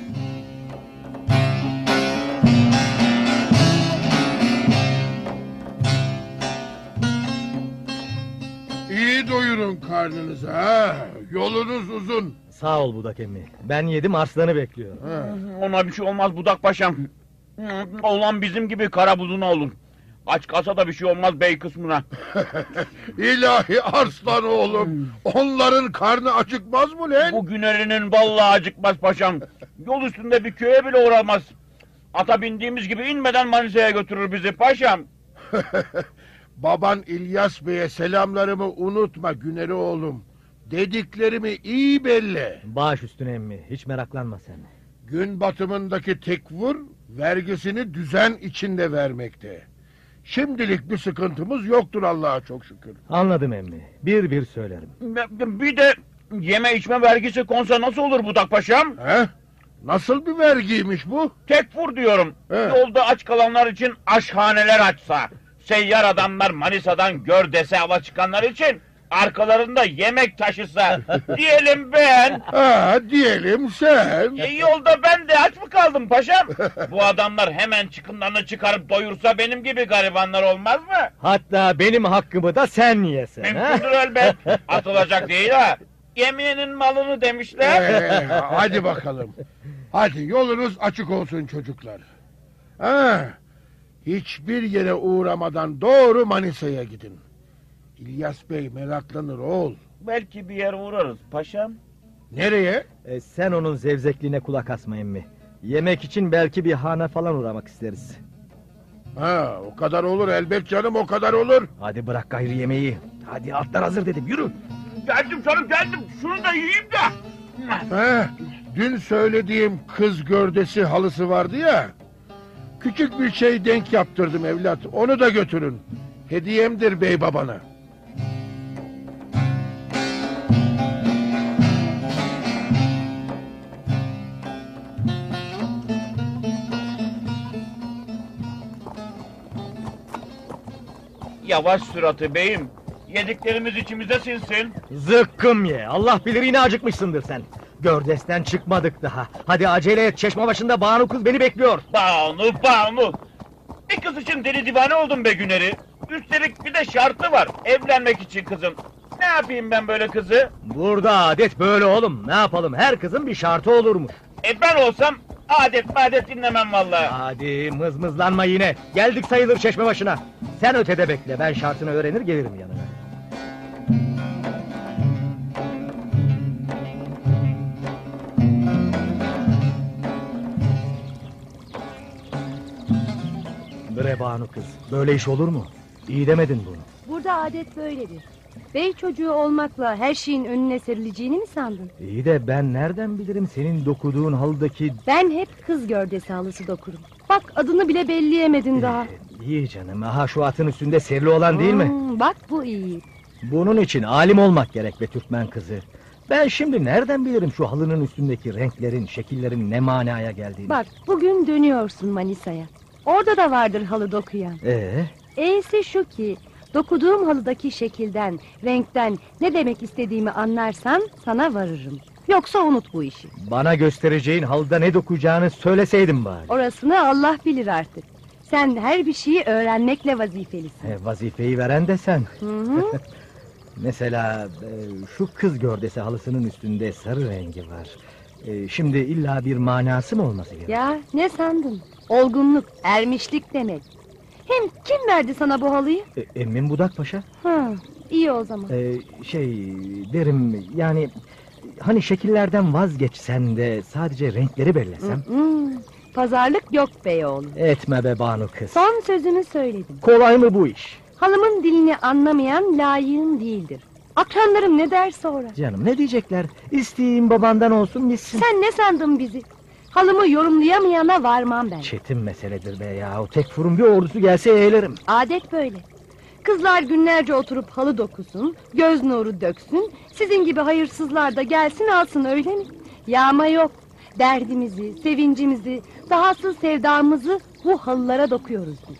[SPEAKER 6] Doyurun karnınızı ha. Yolunuz uzun.
[SPEAKER 5] Sağ ol Budak emmi. Ben yedim arslanı bekliyorum.
[SPEAKER 6] Ha.
[SPEAKER 4] Ona bir şey olmaz budak paşam. Olan bizim gibi kara buzuna olur. Aç kalsa da bir şey olmaz bey kısmına.
[SPEAKER 6] İlahi arslan oğlum. Onların karnı acıkmaz mı lan?
[SPEAKER 4] Bu günerinin vallahi acıkmaz paşam. Yol üstünde bir köye bile uğramaz. Ata bindiğimiz gibi inmeden Manisa'ya götürür bizi paşam.
[SPEAKER 6] Baban İlyas Bey'e selamlarımı unutma Güneri oğlum. Dediklerimi iyi belli.
[SPEAKER 5] Baş üstüne emmi. Hiç meraklanma sen.
[SPEAKER 6] Gün batımındaki tekvur vergisini düzen içinde vermekte. Şimdilik bir sıkıntımız yoktur Allah'a çok şükür.
[SPEAKER 5] Anladım emmi. Bir bir söylerim.
[SPEAKER 4] Bir de yeme içme vergisi konsa nasıl olur budak paşam?
[SPEAKER 6] He? Nasıl bir vergiymiş bu?
[SPEAKER 4] Tekfur diyorum.
[SPEAKER 6] He.
[SPEAKER 4] Yolda aç kalanlar için aşhaneler açsa. Seyyar adamlar Manisa'dan gör dese hava çıkanlar için arkalarında yemek taşısa. Diyelim ben.
[SPEAKER 6] Ha diyelim sen.
[SPEAKER 4] E, yolda ben de aç mı kaldım paşam? Bu adamlar hemen çıkınlarını çıkarıp doyursa benim gibi garibanlar olmaz mı?
[SPEAKER 5] Hatta benim hakkımı da sen yesen. ha?
[SPEAKER 4] Mümkündür elbet. Atılacak değil ha. Yemeğinin malını demişler.
[SPEAKER 6] Ee, hadi bakalım. Hadi yolunuz açık olsun çocuklar. Ha, hiçbir yere uğramadan doğru Manisa'ya gidin. İlyas Bey meraklanır oğul.
[SPEAKER 4] Belki bir yer uğrarız paşam.
[SPEAKER 6] Nereye?
[SPEAKER 5] E, sen onun zevzekliğine kulak asma emmi. Yemek için belki bir hane falan uğramak isteriz.
[SPEAKER 6] Ha, o kadar olur elbet canım o kadar olur.
[SPEAKER 5] Hadi bırak gayrı yemeği. Hadi atlar hazır dedim yürü.
[SPEAKER 4] Geldim canım geldim. Şunu da yiyeyim de.
[SPEAKER 6] Ha, dün söylediğim kız gördesi halısı vardı ya. Küçük bir şey denk yaptırdım evlat. Onu da götürün. Hediyemdir bey babana.
[SPEAKER 4] Yavaş suratı beyim. Yediklerimiz içimize sinsin.
[SPEAKER 5] Zıkkım ye. Allah bilir yine acıkmışsındır sen. Gördesten çıkmadık daha. Hadi acele et. Çeşme başında Banu kız beni bekliyor.
[SPEAKER 4] Banu Banu. Bir kız için deli divane oldum be Güner'i. Üstelik bir de şartı var. Evlenmek için kızım. Ne yapayım ben böyle kızı?
[SPEAKER 5] Burada adet böyle oğlum. Ne yapalım? Her kızın bir şartı olurmuş.
[SPEAKER 4] E ben olsam adet madet dinlemem vallahi.
[SPEAKER 5] Hadi mızmızlanma yine. Geldik sayılır çeşme başına. Sen ötede bekle. Ben şartını öğrenir gelirim yanına. Bre Banu kız. Böyle iş olur mu? İyi demedin bunu.
[SPEAKER 1] Burada adet böyledir. Bey çocuğu olmakla her şeyin önüne serileceğini mi sandın?
[SPEAKER 5] İyi de ben nereden bilirim senin dokuduğun halıdaki...
[SPEAKER 1] Ben hep kız gördesi halısı dokurum. Bak adını bile belleyemedin daha.
[SPEAKER 5] Ee, iyi canım. Aha şu atın üstünde serili olan değil mi?
[SPEAKER 1] Hmm, bak bu iyi.
[SPEAKER 5] Bunun için alim olmak gerek be Türkmen kızı. Ben şimdi nereden bilirim şu halının üstündeki renklerin, şekillerin ne manaya geldiğini?
[SPEAKER 1] Bak bugün dönüyorsun Manisa'ya. Orada da vardır halı dokuyan.
[SPEAKER 5] Ee,
[SPEAKER 1] E'si şu ki dokuduğum halıdaki şekilden, renkten ne demek istediğimi anlarsan sana varırım. Yoksa unut bu işi.
[SPEAKER 5] bana göstereceğin halıda ne dokuyacağını söyleseydin bari.
[SPEAKER 1] Orasını Allah bilir artık. Sen her bir şeyi öğrenmekle vazifelisin.
[SPEAKER 5] E, vazifeyi veren de sen.
[SPEAKER 1] Hı hı.
[SPEAKER 5] Mesela e, şu kız gördesi halısının üstünde sarı rengi var. E, şimdi illa bir manası mı olması gerek?
[SPEAKER 1] ya ne sandın? Olgunluk, ermişlik demek. Hem kim verdi sana bu halıyı?
[SPEAKER 5] E, Emmin Budak Paşa.
[SPEAKER 1] Ha, iyi o zaman.
[SPEAKER 5] E, şey derim yani hani şekillerden vazgeçsen de sadece renkleri bellesem.
[SPEAKER 1] Hı hı. Pazarlık yok beyoğlu.
[SPEAKER 5] Etme be Banu kız.
[SPEAKER 1] Son sözümü söyledim.
[SPEAKER 5] Kolay mı bu iş?
[SPEAKER 1] Halımın dilini anlamayan layığın değildir. Akranlarım ne der sonra?
[SPEAKER 5] Canım ne diyecekler? İsteğin babandan olsun gitsin.
[SPEAKER 1] Sen ne sandın bizi? Halımı yorumlayamayana varmam ben.
[SPEAKER 5] Çetin meseledir be ya. O tek furun bir ordusu gelse eğlerim.
[SPEAKER 1] Adet böyle. Kızlar günlerce oturup halı dokusun, göz nuru döksün. Sizin gibi hayırsızlar da gelsin alsın öyle mi? Yağma yok. Derdimizi, sevincimizi, dahası sevdamızı bu halılara dokuyoruz biz.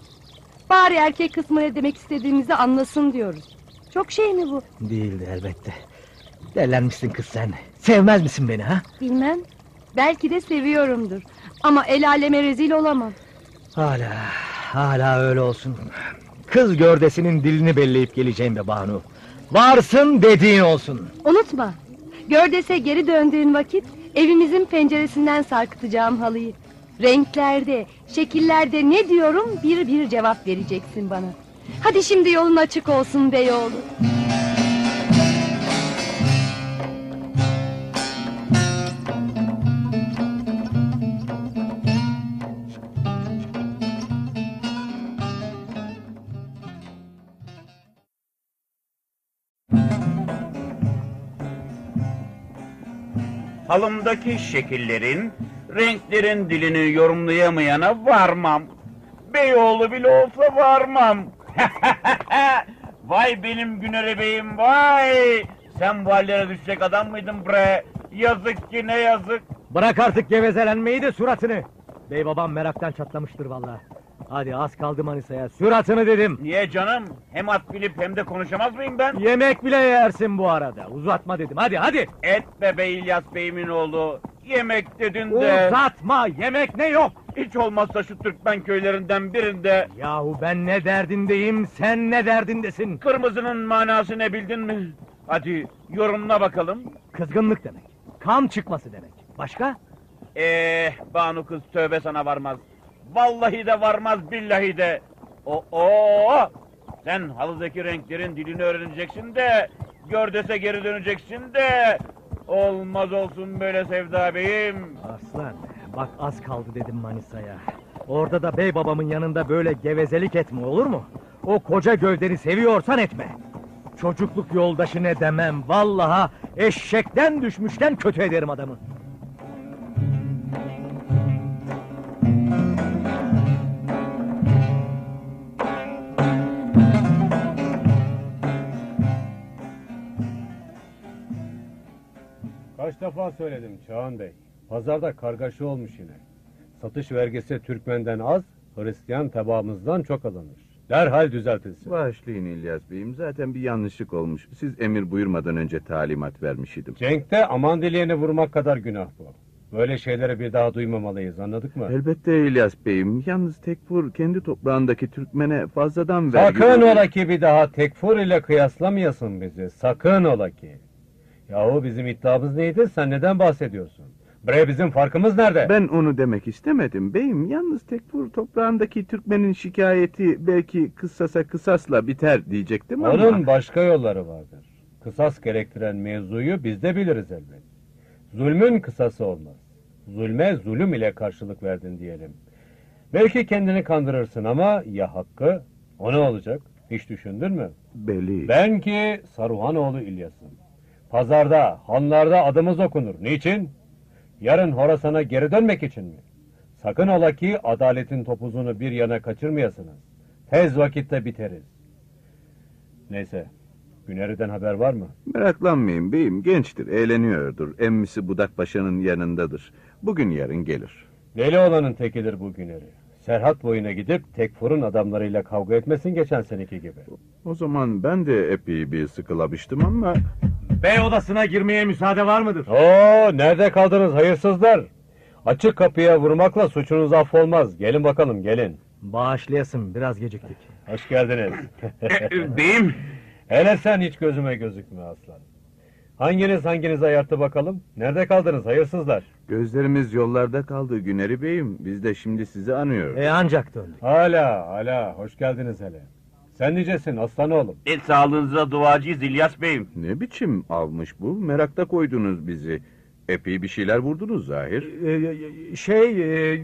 [SPEAKER 1] Bari erkek kısmı ne demek istediğimizi anlasın diyoruz. Çok şey mi bu?
[SPEAKER 5] Değildi elbette. Derlenmişsin kız sen. Sevmez misin beni ha?
[SPEAKER 1] Bilmem. Belki de seviyorumdur. Ama el aleme rezil olamam.
[SPEAKER 5] Hala, hala öyle olsun. Kız gördesinin dilini belleyip geleceğim be Banu. Varsın dediğin olsun.
[SPEAKER 1] Unutma. Gördese geri döndüğün vakit evimizin penceresinden sarkıtacağım halıyı. Renklerde, şekillerde ne diyorum bir bir cevap vereceksin bana. Hadi şimdi yolun açık olsun beyoğlu.
[SPEAKER 4] Halımdaki şekillerin, renklerin dilini yorumlayamayana varmam. Beyoğlu bile olsa varmam. vay benim Güneri Bey'im vay. Sen bu hallere düşecek adam mıydın bre? Yazık ki ne yazık.
[SPEAKER 5] Bırak artık gevezelenmeyi de suratını. Bey babam meraktan çatlamıştır vallahi. Hadi az kaldı Manisa'ya. Suratını dedim.
[SPEAKER 4] Niye canım? Hem at bilip hem de konuşamaz mıyım ben?
[SPEAKER 5] Yemek bile yersin bu arada. Uzatma dedim. Hadi hadi.
[SPEAKER 4] Etme be İlyas Bey'imin oğlu. Yemek dedin de.
[SPEAKER 5] Uzatma. Yemek ne yok.
[SPEAKER 4] Hiç olmazsa şu Türkmen köylerinden birinde
[SPEAKER 5] Yahu ben ne derdindeyim, sen ne derdindesin?
[SPEAKER 4] kırmızının manası ne bildin mi? Hadi yorumla bakalım.
[SPEAKER 5] Kızgınlık demek. Kan çıkması demek. Başka?
[SPEAKER 4] Eh Banu kız tövbe sana varmaz. Vallahi de varmaz billahi de. O o sen halıdaki renklerin dilini öğreneceksin de gör dese geri döneceksin de olmaz olsun böyle Sevda Bey'im.
[SPEAKER 5] Aslan, bak az kaldı dedim Manisa'ya. Orada da bey babamın yanında böyle gevezelik etme olur mu? O koca gövdeni seviyorsan etme. Çocukluk yoldaşı ne demem. Vallaha eşekten düşmüşten kötü ederim adamı.
[SPEAKER 7] Kaç defa söyledim Çağan Bey. Pazarda kargaşa olmuş yine. Satış vergisi Türkmen'den az, Hristiyan tebaamızdan çok alınır. Derhal düzeltilsin.
[SPEAKER 3] Bağışlayın İlyas Bey'im. Zaten bir yanlışlık olmuş. Siz emir buyurmadan önce talimat vermiş idim.
[SPEAKER 7] Cenk'te aman dileyeni vurmak kadar günah bu. Böyle şeyleri bir daha duymamalıyız anladık mı?
[SPEAKER 3] Elbette İlyas Bey'im. Yalnız Tekfur kendi toprağındaki Türkmene fazladan vergi...
[SPEAKER 7] Sakın ola ki bir daha tekfur ile kıyaslamayasın bizi. Sakın ola ki. Yahu bizim iddiamız neydi? Sen neden bahsediyorsun? Bre bizim farkımız nerede?
[SPEAKER 3] Ben onu demek istemedim beyim. Yalnız Tekfur toprağındaki Türkmenin şikayeti belki kıssasa kısasla biter diyecektim ama...
[SPEAKER 7] Onun başka yolları vardır. Kısas gerektiren mevzuyu biz de biliriz elbet. Zulmün kısası olmaz. Zulme zulüm ile karşılık verdin diyelim. Belki kendini kandırırsın ama ya hakkı? O ne olacak? Hiç düşündün mü?
[SPEAKER 3] Beli.
[SPEAKER 7] Ben ki Saruhanoğlu İlyas'ım. Pazarda, hanlarda adımız okunur. Niçin? Yarın Horasan'a geri dönmek için mi? Sakın ola ki adaletin topuzunu bir yana kaçırmayasınız. Tez vakitte biteriz. Neyse, Güneri'den haber var mı?
[SPEAKER 3] Meraklanmayın beyim. Gençtir, eğleniyordur. Emmisi Budak Paşa'nın yanındadır. Bugün yarın gelir.
[SPEAKER 7] Deli olanın tekidir bu Güneri. Serhat boyuna gidip Tekfur'un adamlarıyla kavga etmesin geçen seneki gibi.
[SPEAKER 3] O zaman ben de epey bir sıkılamıştım ama...
[SPEAKER 5] Bey odasına girmeye müsaade var mıdır?
[SPEAKER 7] Oo, nerede kaldınız hayırsızlar? Açık kapıya vurmakla suçunuz affolmaz. Gelin bakalım, gelin.
[SPEAKER 5] Bağışlayasın biraz geciktik.
[SPEAKER 7] Hoş geldiniz.
[SPEAKER 4] Beyim
[SPEAKER 7] Hele sen hiç gözüme gözükme aslan. Hanginiz hanginizi ayarttı bakalım? Nerede kaldınız hayırsızlar?
[SPEAKER 3] Gözlerimiz yollarda kaldı Güneri Bey'im. Biz de şimdi sizi anıyoruz.
[SPEAKER 5] E ancak döndük.
[SPEAKER 7] Hala, hala. Hoş geldiniz hele. Sen nicesin aslan oğlum?
[SPEAKER 4] et sağlığınıza duacıyız İlyas Bey'im.
[SPEAKER 3] Ne biçim almış bu? Merakta koydunuz bizi. Epey bir şeyler vurdunuz zahir.
[SPEAKER 5] Ee, şey e,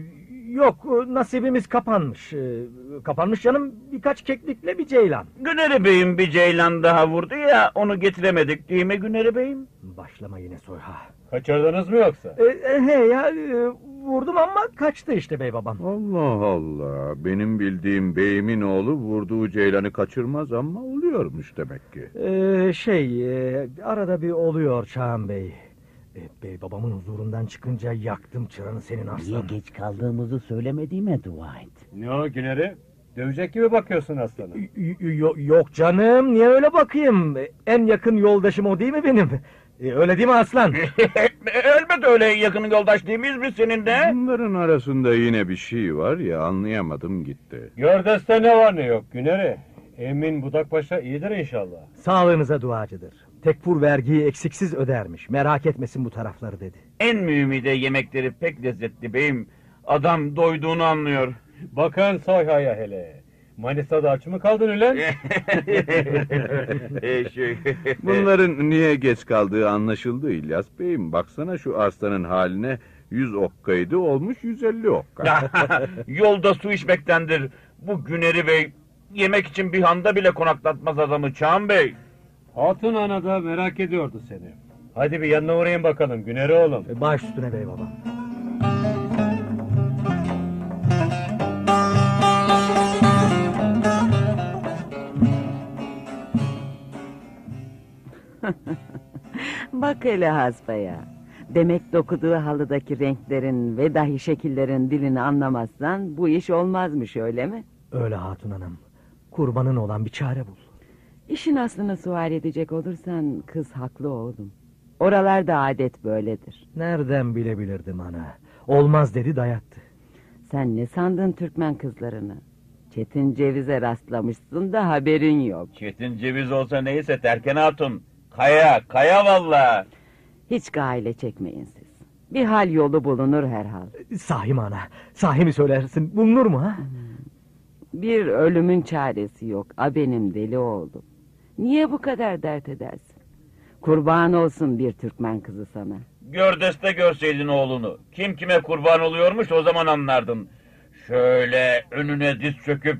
[SPEAKER 5] yok nasibimiz kapanmış. Ee, kapanmış canım birkaç keklikle bir ceylan.
[SPEAKER 4] Güneri Bey'im bir ceylan daha vurdu ya onu getiremedik değil mi Güneri Bey'im?
[SPEAKER 5] Başlama yine soyha.
[SPEAKER 7] Kaçırdınız mı yoksa?
[SPEAKER 5] Ee, he ya e, vurdum ama kaçtı işte bey babam.
[SPEAKER 3] Allah Allah. Benim bildiğim beyimin oğlu vurduğu ceylanı kaçırmaz ama oluyormuş demek ki.
[SPEAKER 5] Ee, şey e, arada bir oluyor Çağan Bey. E, bey babamın huzurundan çıkınca yaktım çıranı senin
[SPEAKER 9] Niye geç kaldığımızı söylemediğime dua et.
[SPEAKER 7] Ne o Güneri? Dövecek gibi bakıyorsun aslana.
[SPEAKER 5] Y- y- yo- yok canım niye öyle bakayım? E, En yakın yoldaşım o değil mi benim? E, öyle değil mi aslan?
[SPEAKER 4] Elbet öyle yakın yoldaş değil miyiz biz seninle?
[SPEAKER 3] Bunların arasında yine bir şey var ya anlayamadım gitti.
[SPEAKER 7] Gördeste ne var ne yok Güneri? Emin Budakpaşa iyidir inşallah.
[SPEAKER 5] Sağlığınıza duacıdır. Tekfur vergiyi eksiksiz ödermiş. Merak etmesin bu tarafları dedi.
[SPEAKER 4] En mühimi de yemekleri pek lezzetli beyim. Adam doyduğunu anlıyor.
[SPEAKER 7] Bakın Soyha'ya hele. Manisa'da aç mı kaldın ulan?
[SPEAKER 3] Bunların niye geç kaldığı anlaşıldı İlyas Bey'im. Baksana şu arslanın haline 100 okkaydı olmuş 150 okka.
[SPEAKER 4] Yolda su içmektendir. Bu Güneri Bey yemek için bir handa bile konaklatmaz adamı Çağan Bey.
[SPEAKER 7] Hatun ana da merak ediyordu seni. Hadi bir yanına uğrayın bakalım Güneri oğlum.
[SPEAKER 5] E, baş üstüne bey babam.
[SPEAKER 8] Bak hele hasbaya. Demek dokuduğu halıdaki renklerin ve dahi şekillerin dilini anlamazsan bu iş olmazmış öyle mi?
[SPEAKER 5] Öyle hatun hanım. Kurbanın olan bir çare bul.
[SPEAKER 8] İşin aslını sual edecek olursan kız haklı oğlum. Oralarda adet böyledir.
[SPEAKER 5] Nereden bilebilirdim ana? Olmaz dedi dayattı.
[SPEAKER 8] Sen ne sandın Türkmen kızlarını? Çetin cevize rastlamışsın da haberin yok.
[SPEAKER 4] Çetin ceviz olsa neyse Terken Hatun. Kaya, kaya valla.
[SPEAKER 8] Hiç gaile çekmeyin siz. Bir hal yolu bulunur herhal.
[SPEAKER 5] Sahi mi ana? Sahi mi söylersin? Bulunur mu ha?
[SPEAKER 8] Bir ölümün çaresi yok. A benim deli oğlum. Niye bu kadar dert edersin? Kurban olsun bir Türkmen kızı sana.
[SPEAKER 4] Gör deste görseydin oğlunu. Kim kime kurban oluyormuş o zaman anlardın. Şöyle önüne diz çöküp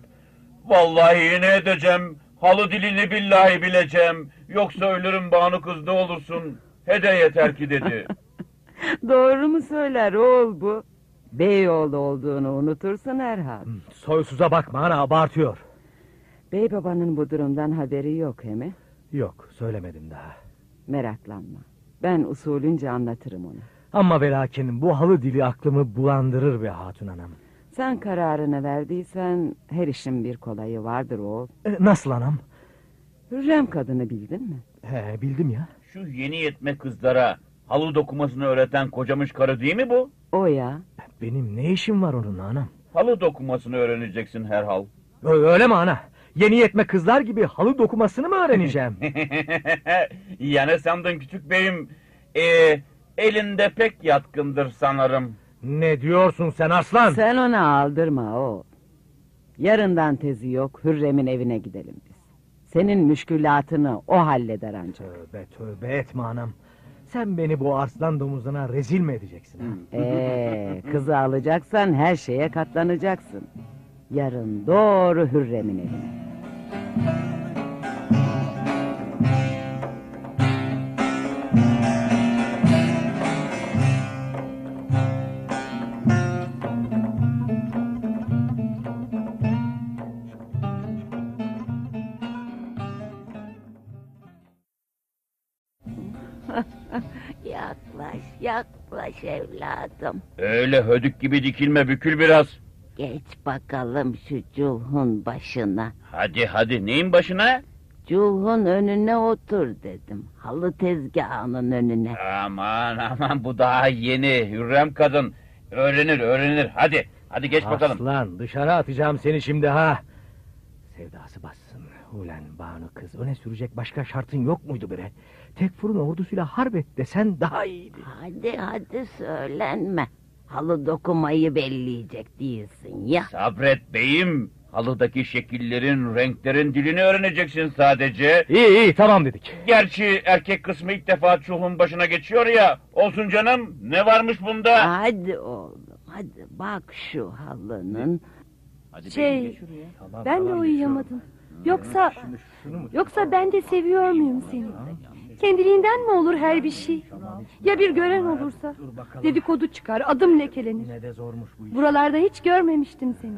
[SPEAKER 4] vallahi ne edeceğim halı dilini billahi bileceğim yoksa ölürüm Banu kız ne olursun hede yeter ki dedi.
[SPEAKER 8] Doğru mu söyler oğul bu? Beyoğlu olduğunu unutursun herhal.
[SPEAKER 5] Soysuza bakma ana abartıyor.
[SPEAKER 8] Bey babanın bu durumdan haberi yok he mi?
[SPEAKER 5] Yok söylemedim daha.
[SPEAKER 8] Meraklanma. Ben usulünce anlatırım ona.
[SPEAKER 5] Ama ve lakin bu halı dili aklımı bulandırır be hatun hanım.
[SPEAKER 8] Sen kararını verdiysen her işin bir kolayı vardır oğul.
[SPEAKER 5] E, nasıl anam?
[SPEAKER 8] Hürrem kadını bildin mi?
[SPEAKER 5] He bildim ya.
[SPEAKER 4] Şu yeni yetme kızlara halı dokumasını öğreten kocamış karı değil mi bu?
[SPEAKER 8] O ya.
[SPEAKER 5] Benim ne işim var onunla anam?
[SPEAKER 4] Halı dokumasını öğreneceksin herhal.
[SPEAKER 5] Öyle mi ana? Yeni yetme kızlar gibi halı dokumasını mı öğreneceğim?
[SPEAKER 4] ya ne sandın küçük beyim? Ee, elinde pek yatkındır sanırım.
[SPEAKER 5] Ne diyorsun sen aslan?
[SPEAKER 8] Sen ona aldırma o. Yarından tezi yok Hürrem'in evine gidelim biz. Senin müşkülatını o halleder ancak.
[SPEAKER 5] Tövbe tövbe etme anam. Sen beni bu arslan domuzuna rezil mi edeceksin? ha?
[SPEAKER 8] Ee, kızı alacaksan her şeye katlanacaksın. Yarın doğru Hürrem'in evine.
[SPEAKER 10] Evladım.
[SPEAKER 4] Öyle hödük gibi dikilme bükül biraz.
[SPEAKER 10] Geç bakalım şu culhun başına.
[SPEAKER 4] Hadi hadi neyin başına?
[SPEAKER 10] Culhun önüne otur dedim. Halı tezgahının önüne.
[SPEAKER 4] Aman aman bu daha yeni Hürrem kadın. Öğrenir öğrenir hadi. Hadi geç bakalım.
[SPEAKER 5] Aslan dışarı atacağım seni şimdi ha. Sevdası bassın. Ulan Banu kız öne sürecek başka şartın yok muydu bre? Tekfur'un ordusuyla harp et desen daha iyiydi.
[SPEAKER 10] Hadi hadi söylenme. Halı dokumayı belleyecek değilsin ya.
[SPEAKER 4] Sabret beyim. Halıdaki şekillerin, renklerin dilini öğreneceksin sadece.
[SPEAKER 5] İyi iyi tamam dedik.
[SPEAKER 4] Gerçi erkek kısmı ilk defa çulhun başına geçiyor ya. Olsun canım. Ne varmış bunda?
[SPEAKER 10] Hadi oğlum hadi bak şu halının.
[SPEAKER 4] Hadi
[SPEAKER 1] Şey.
[SPEAKER 5] Tamam,
[SPEAKER 1] Ben de uyuyamadım. Yoksa yoksa ben de seviyor muyum seni? Kendiliğinden mi olur her bir şey? Ya bir gören olursa? Dedikodu çıkar, adım lekelenir.
[SPEAKER 5] Yine de zormuş bu iş.
[SPEAKER 1] Buralarda hiç görmemiştim seni.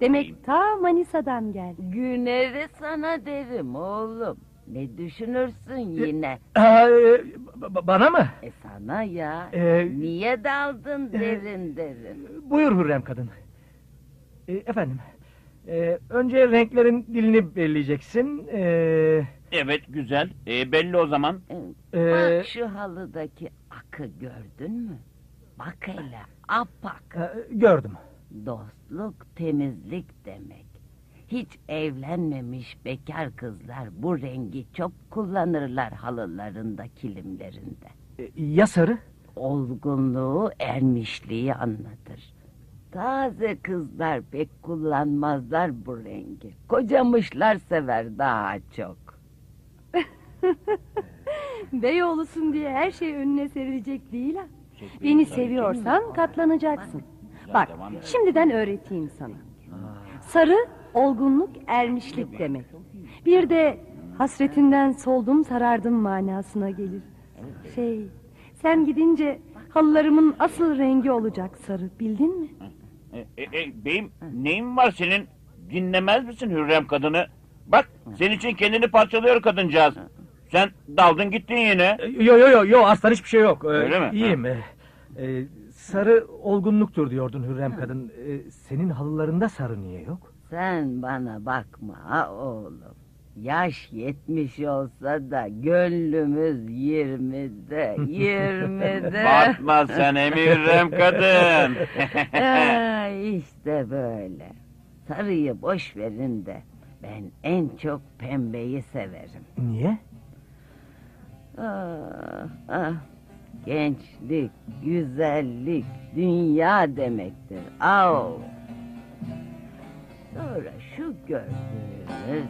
[SPEAKER 1] Demek ta Manisa'dan geldin.
[SPEAKER 8] Güneri sana derim oğlum. Ne düşünürsün yine?
[SPEAKER 5] Aa, e, ba- bana mı?
[SPEAKER 8] E sana ya.
[SPEAKER 5] Ee,
[SPEAKER 8] Niye daldın derin derin?
[SPEAKER 5] Buyur Hürrem kadın. E, efendim. e, önce renklerin dilini belirleyeceksin. E,
[SPEAKER 4] Evet güzel. E, belli o zaman.
[SPEAKER 8] E,
[SPEAKER 5] e,
[SPEAKER 8] Bak şu halıdaki akı gördün mü? Bak hele apak.
[SPEAKER 5] e, gördüm.
[SPEAKER 8] Dostluk temizlik demek. Hiç evlenmemiş bekar kızlar bu rengi çok kullanırlar halılarında kilimlerinde.
[SPEAKER 5] E, ya sarı?
[SPEAKER 8] Olgunluğu ermişliği anlatır. Taze kızlar pek kullanmazlar bu rengi. Kocamışlar sever daha çok.
[SPEAKER 1] Beyoğlusun diye her şey önüne serilecek değil ha. Beni seviyorsan katlanacaksın. Bak şimdiden öğreteyim sana. Sarı olgunluk ermişlik demek. Bir de hasretinden soldum sarardım manasına gelir. Şey sen gidince halılarımın asıl rengi olacak sarı bildin mi?
[SPEAKER 4] E, e, e, beyim neyin var senin? Dinlemez misin Hürrem kadını? Bak senin için kendini parçalıyor kadıncağız. Sen daldın gittin yine.
[SPEAKER 5] E, Yo yo yo yo aslan hiçbir şey yok. E,
[SPEAKER 4] Öyle mi?
[SPEAKER 5] İyiyim. E, e, sarı olgunluktur diyordun Hürrem kadın. E, senin halılarında sarı niye yok?
[SPEAKER 8] Sen bana bakma ha oğlum. Yaş yetmiş olsa da gönlümüz yirmide, yirmide.
[SPEAKER 4] Batma sen emi Hürrem kadın.
[SPEAKER 8] Ha, işte böyle. Sarıyı boş verin de ben en çok pembeyi severim.
[SPEAKER 5] Niye?
[SPEAKER 8] Ah, ah. Gençlik, güzellik, dünya demektir. Au. Sonra şu gördüğünüz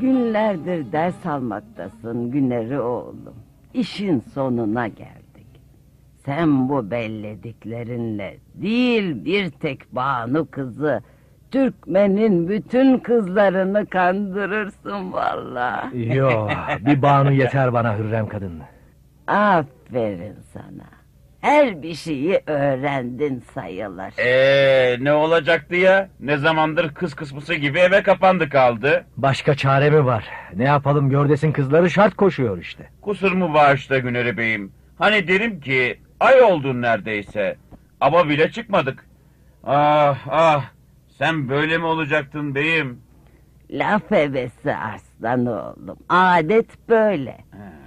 [SPEAKER 8] Günlerdir ders almaktasın Güneri oğlum. İşin sonuna geldik. Sen bu bellediklerinle değil bir tek Banu kızı... Türkmen'in bütün kızlarını kandırırsın vallahi.
[SPEAKER 5] Yo bir banu yeter bana Hürrem kadın.
[SPEAKER 8] Aferin sana. Her bir şeyi öğrendin sayılır.
[SPEAKER 4] Eee ne olacaktı ya? Ne zamandır kız kısmısı gibi eve kapandı kaldı.
[SPEAKER 5] Başka çare mi var? Ne yapalım gördesin kızları şart koşuyor işte.
[SPEAKER 4] Kusurumu bağışla Güneri Bey'im. Hani derim ki ay oldun neredeyse. Ama bile çıkmadık. Ah ah sen böyle mi olacaktın beyim?
[SPEAKER 8] Laf hevesi arslan oğlum. Adet böyle.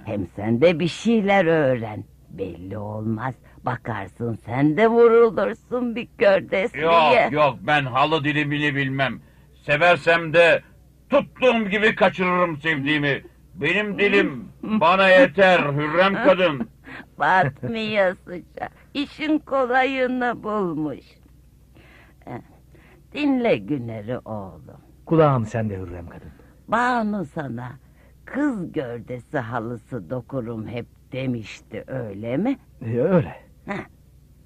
[SPEAKER 8] Hem sen de bir şeyler öğren. Belli olmaz. Bakarsın sen de vurulursun bir kördesliye.
[SPEAKER 4] Yok yok ben halı dilimini bilmem. Seversem de tuttuğum gibi kaçırırım sevdiğimi. Benim dilim bana yeter Hürrem kadın.
[SPEAKER 8] Batmıyor sıca. İşin kolayını bulmuş. Eh, Dinle Güner'i oğlum.
[SPEAKER 5] Kulağım sende Hürrem kadın.
[SPEAKER 8] Banu sana kız gördesi halısı dokurum hep demişti öyle mi?
[SPEAKER 5] E, öyle.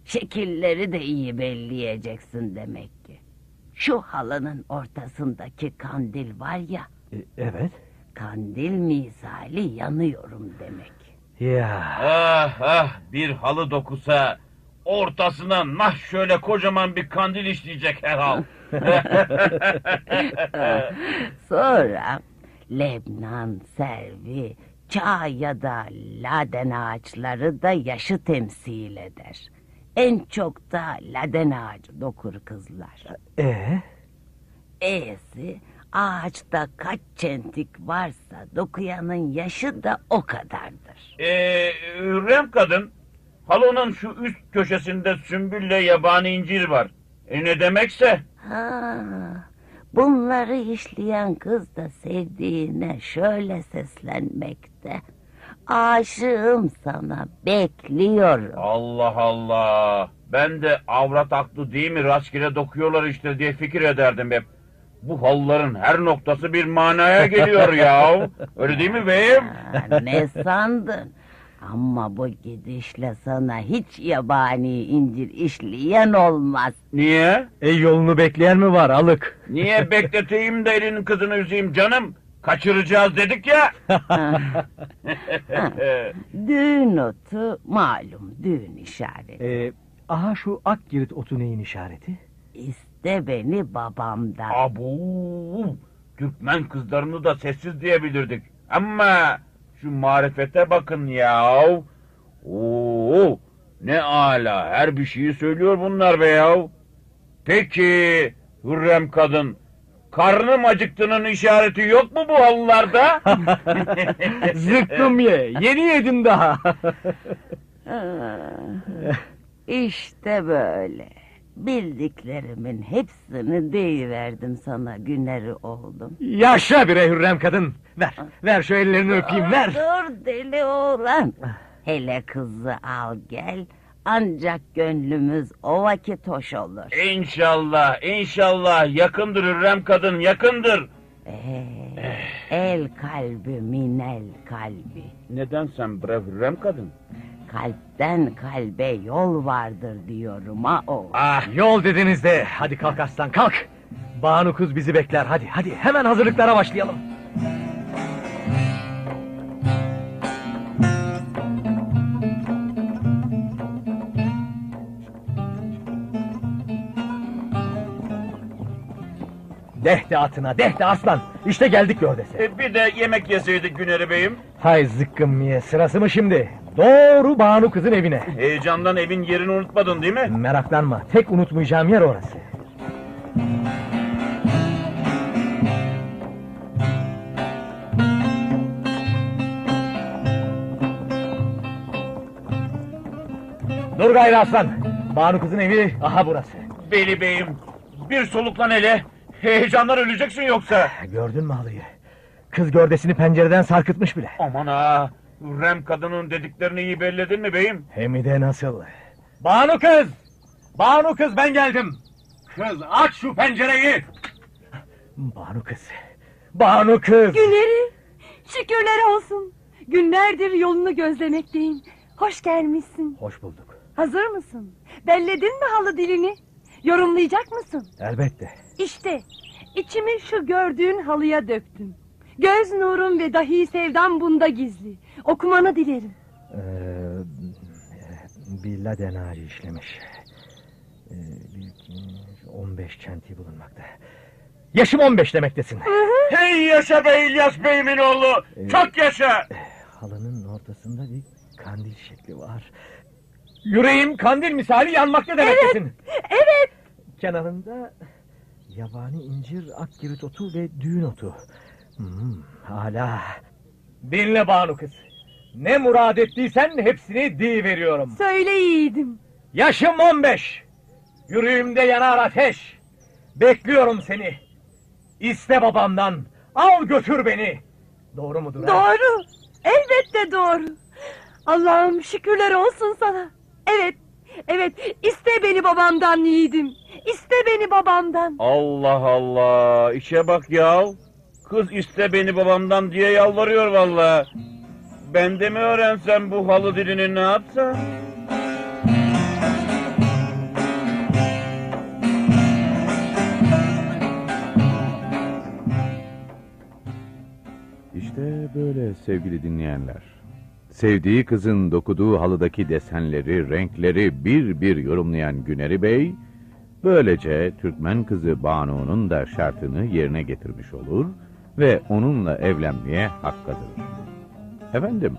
[SPEAKER 8] Şekilleri de iyi belleyeceksin demek ki. Şu halının ortasındaki kandil var ya,
[SPEAKER 5] E, evet.
[SPEAKER 8] kandil misali yanıyorum demek.
[SPEAKER 5] Ya
[SPEAKER 4] Ah ah bir halı dokusa ortasına nah şöyle kocaman bir kandil işleyecek herhal.
[SPEAKER 8] Sonra Lebnan, Servi, Çağ ya da Laden ağaçları da yaşı temsil eder. En çok da Laden ağacı dokur kızlar.
[SPEAKER 5] e
[SPEAKER 8] E'si ağaçta kaç çentik varsa dokuyanın yaşı da o kadardır.
[SPEAKER 4] Ee, Hürrem kadın halonun şu üst köşesinde sümbülle yabani incir var. E ne demekse?
[SPEAKER 8] Ha, bunları işleyen kız da sevdiğine şöyle seslenmekte. Aşığım sana, bekliyorum.
[SPEAKER 4] Allah Allah. Ben de avrat aklı değil mi rastgele dokuyorlar işte diye fikir ederdim hep. Bu halıların her noktası bir manaya geliyor ya. Öyle değil mi beyim?
[SPEAKER 8] Ha, ne sandın? Ama bu gidişle sana hiç yabani incir işleyen olmaz.
[SPEAKER 4] Niye?
[SPEAKER 5] E yolunu bekleyen mi var alık?
[SPEAKER 4] Niye bekleteyim de elinin kızını üzeyim canım? Kaçıracağız dedik ya.
[SPEAKER 8] Düğün otu malum düğün işareti.
[SPEAKER 5] E, aha şu Akgirit otu neyin işareti?
[SPEAKER 8] İste beni babamdan.
[SPEAKER 4] Abu, Türkmen kızlarını da sessiz diyebilirdik. Ama şu marifete bakın ya. Oo, ne ala her bir şeyi söylüyor bunlar be ya. Peki Hürrem kadın karnım acıktığının işareti yok mu bu halılarda?
[SPEAKER 5] Zıkkım ye. Yeni yedim daha.
[SPEAKER 8] İşte böyle. Bildiklerimin hepsini deyiverdim sana güneri oğlum.
[SPEAKER 5] Yaşa bre Hürrem kadın. Ver. Ver şu ellerini öpeyim ver.
[SPEAKER 8] Dur deli oğlan. Hele kızı al gel. Ancak gönlümüz o vakit hoş olur.
[SPEAKER 4] inşallah, inşallah yakındır Hürrem kadın, yakındır.
[SPEAKER 8] Ee, el kalbi minel kalbi.
[SPEAKER 4] Neden sen bre Hürrem kadın?
[SPEAKER 8] Kalpten kalbe yol vardır diyorum ha o.
[SPEAKER 5] Ah yol dediniz de. Hadi kalk aslan kalk. Banu kız bizi bekler. Hadi hadi hemen hazırlıklara başlayalım. Dehte atına, dehte aslan. İşte geldik gördese.
[SPEAKER 4] E, bir de yemek yeseydik Güneri Bey'im.
[SPEAKER 5] Hay zıkkım ye, sırası mı şimdi? Doğru Banu kızın evine.
[SPEAKER 4] Heyecandan evin yerini unutmadın değil mi?
[SPEAKER 5] Meraklanma, tek unutmayacağım yer orası. Dur gayrı aslan. Banu kızın evi aha burası.
[SPEAKER 4] Beli Bey'im, bir soluklan hele. Heyecandan öleceksin yoksa.
[SPEAKER 5] Gördün mü halıyı? Kız gördesini pencereden sarkıtmış bile.
[SPEAKER 4] Aman ha, Hürrem kadının dediklerini iyi belledin mi beyim?
[SPEAKER 5] Hem de nasıl? Banu kız! Banu kız ben geldim. Kız aç şu pencereyi. Banu kız. Banu kız.
[SPEAKER 1] Güneri, şükürler olsun. Günlerdir yolunu gözlemekteyim. Hoş gelmişsin.
[SPEAKER 5] Hoş bulduk.
[SPEAKER 1] Hazır mısın? Belledin mi halı dilini? Yorumlayacak mısın?
[SPEAKER 5] Elbette.
[SPEAKER 1] İşte içimi şu gördüğün halıya döktüm. Göz nurum ve dahi sevdam bunda gizli. Okumanı dilerim.
[SPEAKER 5] Ee, bir laden ağacı işlemiş. Ee, bir, iki, 15 çentiği bulunmakta. Yaşım 15 demektesin.
[SPEAKER 4] Hey yaşa be İlyas Bey'imin oğlu, çok yaşa!
[SPEAKER 5] Halının ortasında bir kandil şekli var. Yüreğim kandil misali yanmakta demektesin.
[SPEAKER 1] Evet.
[SPEAKER 5] Kenarında yabani incir, akgirit otu ve düğün otu. Hmm, hala. Dinle Banu kız. Ne murad ettiysen hepsini di veriyorum.
[SPEAKER 1] Söyle yiğidim.
[SPEAKER 5] Yaşım 15. Yüreğimde yanar ateş. Bekliyorum seni. İste babamdan. Al götür beni. Doğru mudur? ha?
[SPEAKER 1] Doğru. Elbette doğru. Allah'ım şükürler olsun sana. Evet. Evet. iste beni babamdan yiğidim. İste beni babamdan.
[SPEAKER 4] Allah Allah, işe bak ya. Kız iste beni babamdan diye yalvarıyor vallahi. Ben de mi öğrensem bu halı dilini ne yapsam?
[SPEAKER 3] İşte böyle sevgili dinleyenler. Sevdiği kızın dokuduğu halıdaki desenleri, renkleri bir bir yorumlayan Güneri Bey, böylece Türkmen kızı Banu'nun da şartını yerine getirmiş olur ve onunla evlenmeye hak kazanır. Efendim,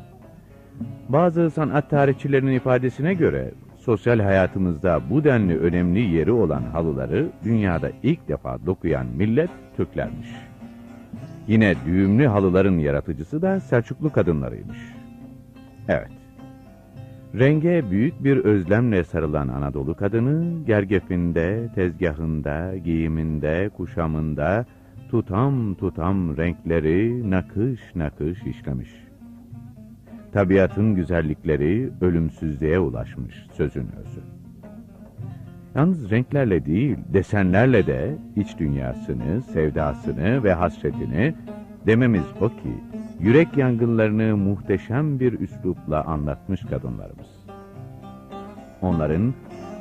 [SPEAKER 3] bazı sanat tarihçilerinin ifadesine göre sosyal hayatımızda bu denli önemli yeri olan halıları dünyada ilk defa dokuyan millet Türklermiş. Yine düğümlü halıların yaratıcısı da Selçuklu kadınlarıymış. Evet. Renge büyük bir özlemle sarılan Anadolu kadını, gergefinde, tezgahında, giyiminde, kuşamında tutam tutam renkleri nakış nakış işlemiş. Tabiatın güzellikleri ölümsüzlüğe ulaşmış sözün özü. Yalnız renklerle değil, desenlerle de iç dünyasını, sevdasını ve hasretini dememiz o ki yürek yangınlarını muhteşem bir üslupla anlatmış kadınlarımız. Onların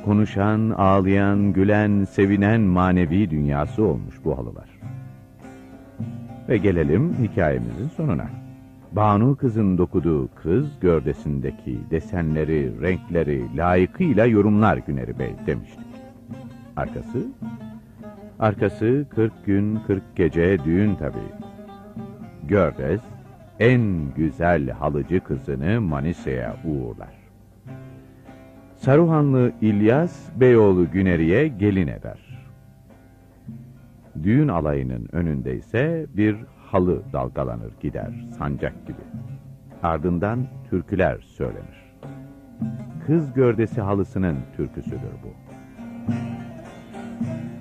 [SPEAKER 3] konuşan, ağlayan, gülen, sevinen manevi dünyası olmuş bu halılar. Ve gelelim hikayemizin sonuna. Banu kızın dokuduğu kız gövdesindeki desenleri, renkleri layıkıyla yorumlar Güneri Bey demiştik. Arkası? Arkası 40 gün 40 gece düğün tabii. Gördes en güzel halıcı kızını Manisa'ya uğurlar. Saruhanlı İlyas Beyoğlu Güneri'ye gelin eder. Düğün alayının önünde ise bir halı dalgalanır gider sancak gibi. Ardından türküler söylenir. Kız gördesi halısının türküsüdür bu.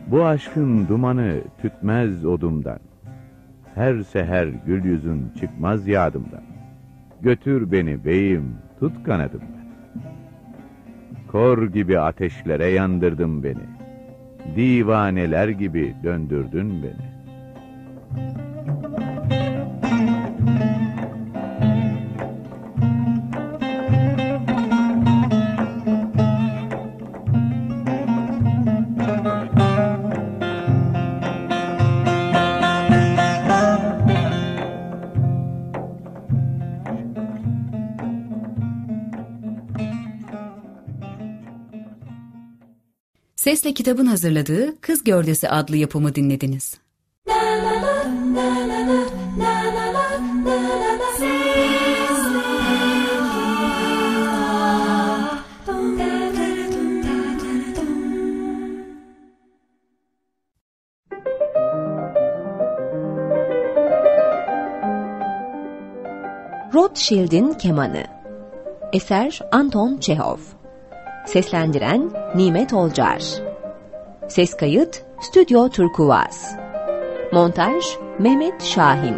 [SPEAKER 3] Bu aşkın dumanı tütmez odumdan. Her seher gül yüzün çıkmaz yadımdan. Götür beni beyim, tut kanadımdan. Kor gibi ateşlere yandırdın beni. Divaneler gibi döndürdün beni.
[SPEAKER 2] Sesle kitabın hazırladığı Kız Gördesi adlı yapımı dinlediniz.
[SPEAKER 11] Rothschild'in Kemanı. Eser Anton Çehov Seslendiren Nimet Olcar. Ses kayıt Stüdyo Turkuaz Montaj Mehmet Şahin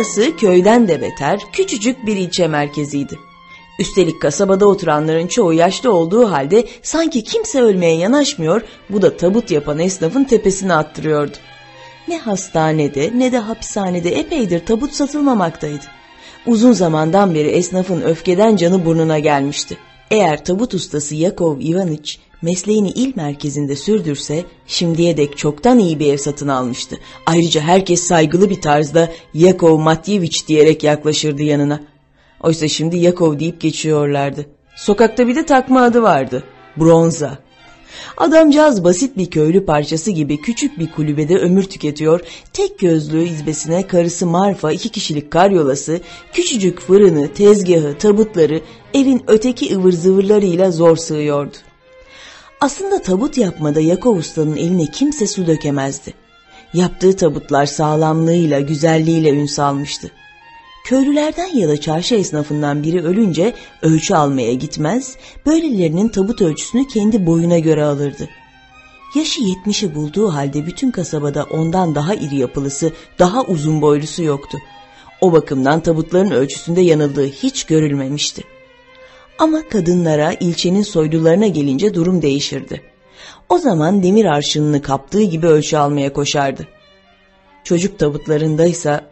[SPEAKER 12] Burası köyden de beter küçücük bir ilçe merkeziydi. Üstelik kasabada oturanların çoğu yaşlı olduğu halde sanki kimse ölmeye yanaşmıyor, bu da tabut yapan esnafın tepesine attırıyordu. Ne hastanede ne de hapishanede epeydir tabut satılmamaktaydı. Uzun zamandan beri esnafın öfkeden canı burnuna gelmişti. Eğer tabut ustası Yakov Ivaniç mesleğini il merkezinde sürdürse şimdiye dek çoktan iyi bir ev satın almıştı. Ayrıca herkes saygılı bir tarzda Yakov Matyeviç diyerek yaklaşırdı yanına. Oysa şimdi Yakov deyip geçiyorlardı. Sokakta bir de takma adı vardı. Bronza. Adamcağız basit bir köylü parçası gibi küçük bir kulübede ömür tüketiyor, tek gözlüğü izbesine karısı Marfa iki kişilik karyolası, küçücük fırını, tezgahı, tabutları evin öteki ıvır zıvırlarıyla zor sığıyordu. Aslında tabut yapmada Yakov Usta'nın eline kimse su dökemezdi. Yaptığı tabutlar sağlamlığıyla, güzelliğiyle ün salmıştı. Köylülerden ya da çarşı esnafından biri ölünce ölçü almaya gitmez, böylelerinin tabut ölçüsünü kendi boyuna göre alırdı. Yaşı yetmişi bulduğu halde bütün kasabada ondan daha iri yapılısı, daha uzun boylusu yoktu. O bakımdan tabutların ölçüsünde yanıldığı hiç görülmemişti. Ama kadınlara, ilçenin soylularına gelince durum değişirdi. O zaman demir arşınını kaptığı gibi ölçü almaya koşardı. Çocuk tabutlarındaysa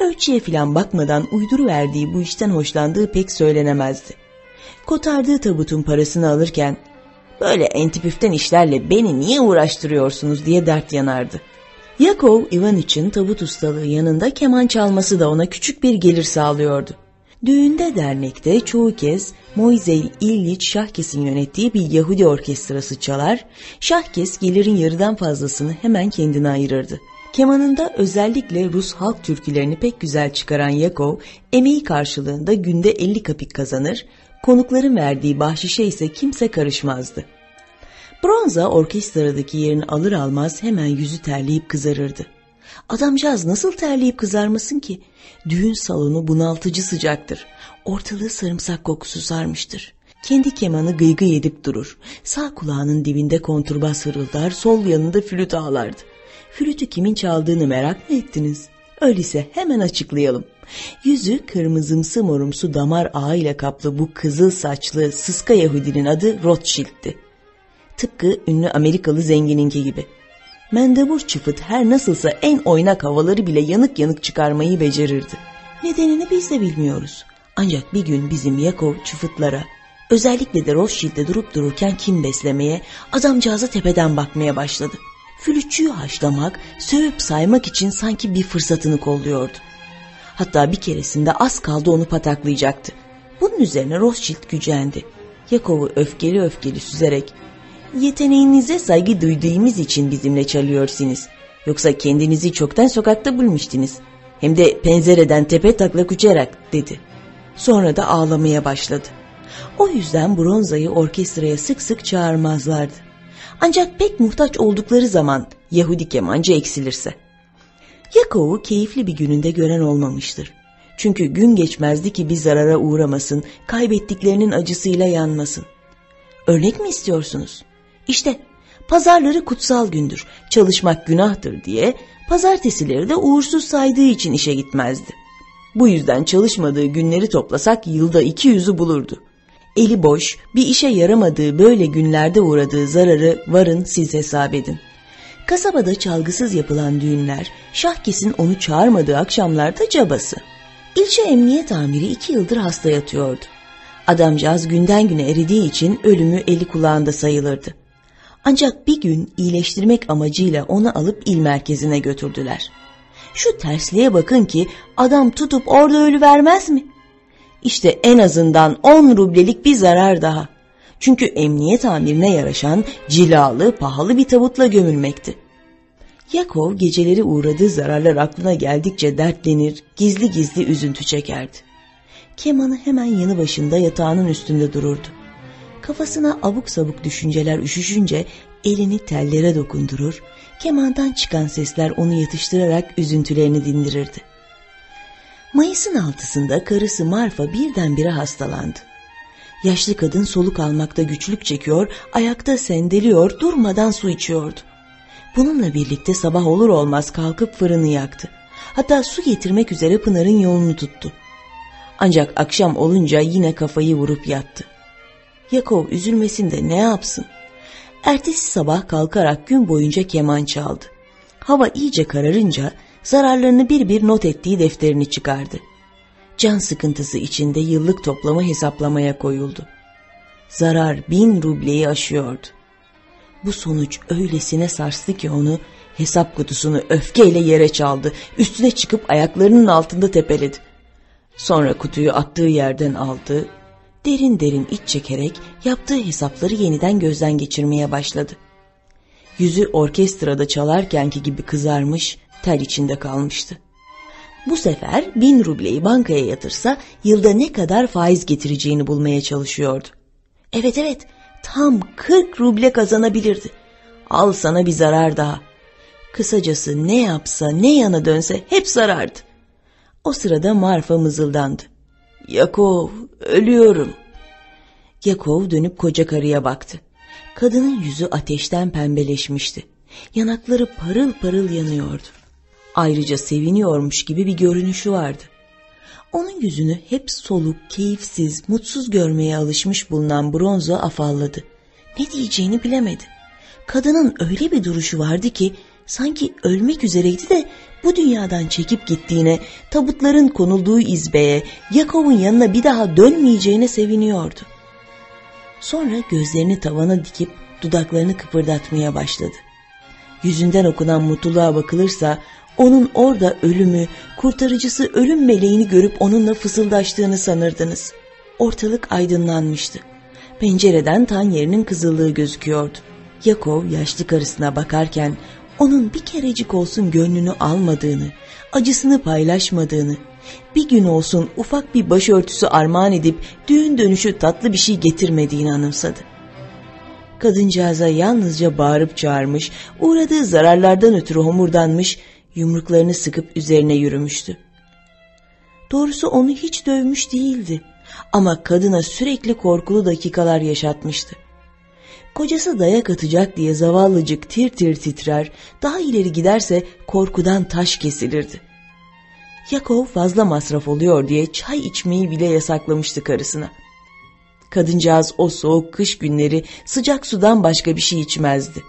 [SPEAKER 12] ölçüye filan bakmadan uyduru verdiği bu işten hoşlandığı pek söylenemezdi. Kotardığı tabutun parasını alırken böyle entipüften işlerle beni niye uğraştırıyorsunuz diye dert yanardı. Yakov Ivan için tabut ustalığı yanında keman çalması da ona küçük bir gelir sağlıyordu. Düğünde dernekte çoğu kez Moiseil İlliç Şahkes'in yönettiği bir Yahudi orkestrası çalar, Şahkes gelirin yarıdan fazlasını hemen kendine ayırırdı. Kemanında özellikle Rus halk türkülerini pek güzel çıkaran Yakov, emeği karşılığında günde 50 kapik kazanır, konukların verdiği bahşişe ise kimse karışmazdı. Bronza orkestradaki yerini alır almaz hemen yüzü terleyip kızarırdı. Adamcağız nasıl terleyip kızarmasın ki? Düğün salonu bunaltıcı sıcaktır. Ortalığı sarımsak kokusu sarmıştır. Kendi kemanı gıygıy edip durur. Sağ kulağının dibinde konturbas hırıldar, sol yanında flüt ağlardı. Flütü kimin çaldığını merak mı ettiniz? Öyleyse hemen açıklayalım. Yüzü kırmızımsı morumsu damar ağıyla kaplı bu kızıl saçlı sıska Yahudinin adı Rothschild'ti. Tıpkı ünlü Amerikalı zengininki gibi. Mendebur çıfıt her nasılsa en oynak havaları bile yanık yanık çıkarmayı becerirdi. Nedenini biz de bilmiyoruz. Ancak bir gün bizim Yakov çıfıtlara, özellikle de Rothschild'de durup dururken kim beslemeye, adamcağıza tepeden bakmaya başladı. Flütçüyü haşlamak, sövüp saymak için sanki bir fırsatını kolluyordu. Hatta bir keresinde az kaldı onu pataklayacaktı. Bunun üzerine Rothschild gücendi. Yakov'u öfkeli öfkeli süzerek Yeteneğinize saygı duyduğumuz için bizimle çalıyorsunuz. Yoksa kendinizi çoktan sokakta bulmuştunuz. Hem de pencereden tepe taklak uçarak dedi. Sonra da ağlamaya başladı. O yüzden Bronza'yı orkestraya sık sık çağırmazlardı. Ancak pek muhtaç oldukları zaman Yahudi kemancı eksilirse. Yakov'u keyifli bir gününde gören olmamıştır. Çünkü gün geçmezdi ki bir zarara uğramasın, kaybettiklerinin acısıyla yanmasın. Örnek mi istiyorsunuz? İşte pazarları kutsal gündür, çalışmak günahtır diye pazartesileri de uğursuz saydığı için işe gitmezdi. Bu yüzden çalışmadığı günleri toplasak yılda iki yüzü bulurdu. Eli boş, bir işe yaramadığı böyle günlerde uğradığı zararı varın siz hesap edin. Kasabada çalgısız yapılan düğünler, şahkesin onu çağırmadığı akşamlarda cabası. İlçe emniyet amiri iki yıldır hasta yatıyordu. Adamcağız günden güne eridiği için ölümü eli kulağında sayılırdı. Ancak bir gün iyileştirmek amacıyla onu alıp il merkezine götürdüler. Şu tersliğe bakın ki adam tutup orada ölü vermez mi? İşte en azından 10 rublelik bir zarar daha. Çünkü emniyet amirine yaraşan cilalı, pahalı bir tabutla gömülmekti. Yakov geceleri uğradığı zararlar aklına geldikçe dertlenir, gizli gizli üzüntü çekerdi. Kemanı hemen yanı başında yatağının üstünde dururdu. Kafasına abuk sabuk düşünceler üşüşünce elini tellere dokundurur, kemandan çıkan sesler onu yatıştırarak üzüntülerini dindirirdi. Mayıs'ın altısında karısı Marfa birdenbire hastalandı. Yaşlı kadın soluk almakta güçlük çekiyor, ayakta sendeliyor, durmadan su içiyordu. Bununla birlikte sabah olur olmaz kalkıp fırını yaktı. Hatta su getirmek üzere Pınar'ın yolunu tuttu. Ancak akşam olunca yine kafayı vurup yattı. Yakov üzülmesin de ne yapsın? Ertesi sabah kalkarak gün boyunca keman çaldı. Hava iyice kararınca zararlarını bir bir not ettiği defterini çıkardı. Can sıkıntısı içinde yıllık toplamı hesaplamaya koyuldu. Zarar bin rubleyi aşıyordu. Bu sonuç öylesine sarstı ki onu hesap kutusunu öfkeyle yere çaldı. Üstüne çıkıp ayaklarının altında tepeledi. Sonra kutuyu attığı yerden aldı, derin derin iç çekerek yaptığı hesapları yeniden gözden geçirmeye başladı. Yüzü orkestrada çalarkenki gibi kızarmış, ter içinde kalmıştı. Bu sefer bin rubleyi bankaya yatırsa yılda ne kadar faiz getireceğini bulmaya çalışıyordu. Evet evet tam 40 ruble kazanabilirdi. Al sana bir zarar daha. Kısacası ne yapsa ne yana dönse hep zarardı. O sırada Marfa mızıldandı. Yakov ölüyorum. Yakov dönüp koca karıya baktı. Kadının yüzü ateşten pembeleşmişti. Yanakları parıl parıl yanıyordu. Ayrıca seviniyormuş gibi bir görünüşü vardı. Onun yüzünü hep soluk, keyifsiz, mutsuz görmeye alışmış bulunan Bronzo afalladı. Ne diyeceğini bilemedi. Kadının öyle bir duruşu vardı ki sanki ölmek üzereydi de bu dünyadan çekip gittiğine, tabutların konulduğu izbeye, Yakov'un yanına bir daha dönmeyeceğine seviniyordu. Sonra gözlerini tavana dikip dudaklarını kıpırdatmaya başladı. Yüzünden okunan mutluluğa bakılırsa onun orada ölümü, kurtarıcısı ölüm meleğini görüp onunla fısıldaştığını sanırdınız. Ortalık aydınlanmıştı. Pencereden tan yerinin kızıllığı gözüküyordu. Yakov yaşlı karısına bakarken onun bir kerecik olsun gönlünü almadığını, acısını paylaşmadığını, bir gün olsun ufak bir başörtüsü armağan edip düğün dönüşü tatlı bir şey getirmediğini anımsadı. Kadıncağıza yalnızca bağırıp çağırmış, uğradığı zararlardan ötürü homurdanmış, yumruklarını sıkıp üzerine yürümüştü. Doğrusu onu hiç dövmüş değildi. Ama kadına sürekli korkulu dakikalar yaşatmıştı. Kocası dayak atacak diye zavallıcık tir tir titrer, daha ileri giderse korkudan taş kesilirdi. Yakov fazla masraf oluyor diye çay içmeyi bile yasaklamıştı karısına. Kadıncağız o soğuk kış günleri sıcak sudan başka bir şey içmezdi.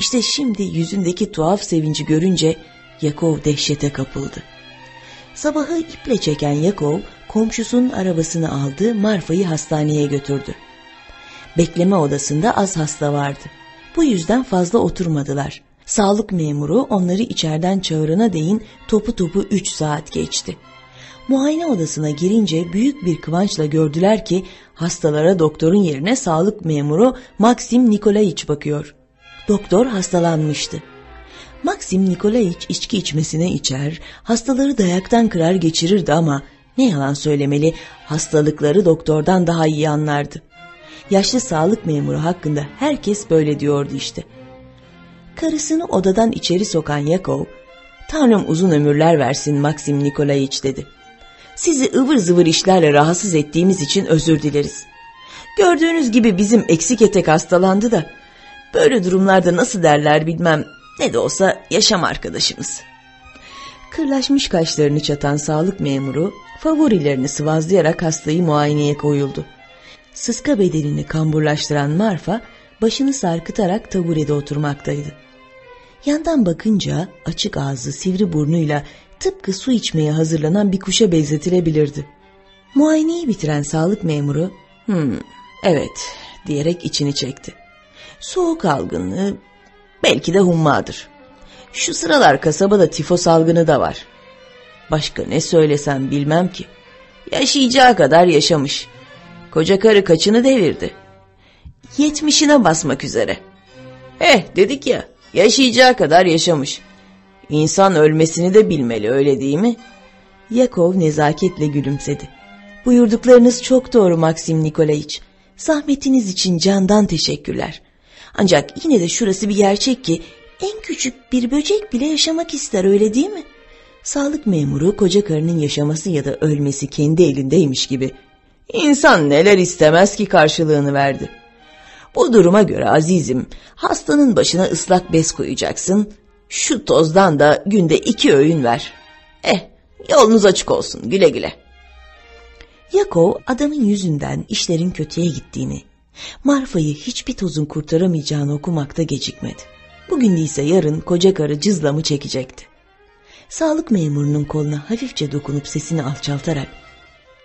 [SPEAKER 12] İşte şimdi yüzündeki tuhaf sevinci görünce Yakov dehşete kapıldı. Sabahı iple çeken Yakov komşusunun arabasını aldı, Marfa'yı hastaneye götürdü. Bekleme odasında az hasta vardı. Bu yüzden fazla oturmadılar. Sağlık memuru onları içeriden çağırana değin topu topu üç saat geçti. Muayene odasına girince büyük bir kıvançla gördüler ki hastalara doktorun yerine sağlık memuru Maxim Nikolaiç bakıyor. Doktor hastalanmıştı. Maxim Nikolaiç içki içmesine içer, hastaları dayaktan kırar geçirirdi ama ne yalan söylemeli hastalıkları doktordan daha iyi anlardı. Yaşlı sağlık memuru hakkında herkes böyle diyordu işte. Karısını odadan içeri sokan Yakov, Tanrım uzun ömürler versin Maxim Nikolaiç dedi. Sizi ıvır zıvır işlerle rahatsız ettiğimiz için özür dileriz. Gördüğünüz gibi bizim eksik etek hastalandı da, böyle durumlarda nasıl derler bilmem, ne de olsa yaşam arkadaşımız. Kırlaşmış kaşlarını çatan sağlık memuru, favorilerini sıvazlayarak hastayı muayeneye koyuldu. Sıska bedenini kamburlaştıran Marfa, başını sarkıtarak taburede oturmaktaydı. Yandan bakınca açık ağzı sivri burnuyla tıpkı su içmeye hazırlanan bir kuşa benzetilebilirdi. Muayeneyi bitiren sağlık memuru, hmm, evet diyerek içini çekti. Soğuk algınlığı, belki de hummadır. Şu sıralar kasabada tifo salgını da var. Başka ne söylesem bilmem ki. Yaşayacağı kadar yaşamış. Koca karı kaçını devirdi. Yetmişine basmak üzere. Eh dedik ya yaşayacağı kadar yaşamış. İnsan ölmesini de bilmeli öyle değil mi? Yakov nezaketle gülümsedi. Buyurduklarınız çok doğru Maxim Nikolaiç. Zahmetiniz için candan teşekkürler. Ancak yine de şurası bir gerçek ki en küçük bir böcek bile yaşamak ister öyle değil mi? Sağlık memuru koca karının yaşaması ya da ölmesi kendi elindeymiş gibi. İnsan neler istemez ki karşılığını verdi. Bu duruma göre azizim hastanın başına ıslak bez koyacaksın. Şu tozdan da günde iki öğün ver. Eh yolunuz açık olsun güle güle. Yakov adamın yüzünden işlerin kötüye gittiğini, Marfa'yı hiçbir tozun kurtaramayacağını okumakta gecikmedi. Bugün değilse yarın koca karı cızlamı çekecekti. Sağlık memurunun koluna hafifçe dokunup sesini alçaltarak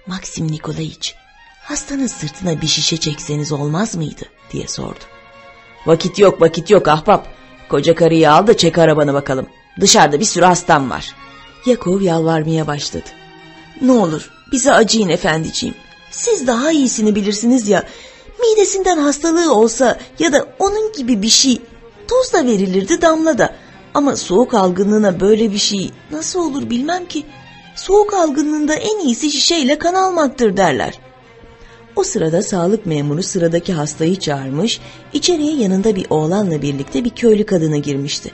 [SPEAKER 12] Maxim Nikolaiç hastanın sırtına bir şişe çekseniz olmaz mıydı diye sordu. Vakit yok vakit yok ahbap. Koca karıyı al da çek arabanı bakalım. Dışarıda bir sürü hastam var. Yakov yalvarmaya başladı. Ne olur bize acıyın efendiciğim. Siz daha iyisini bilirsiniz ya. Midesinden hastalığı olsa ya da onun gibi bir şey toz da verilirdi damla da. Ama soğuk algınlığına böyle bir şey nasıl olur bilmem ki. Soğuk algınlığında en iyisi şişeyle kan almaktır derler. O sırada sağlık memuru sıradaki hastayı çağırmış, içeriye yanında bir oğlanla birlikte bir köylü kadını girmişti.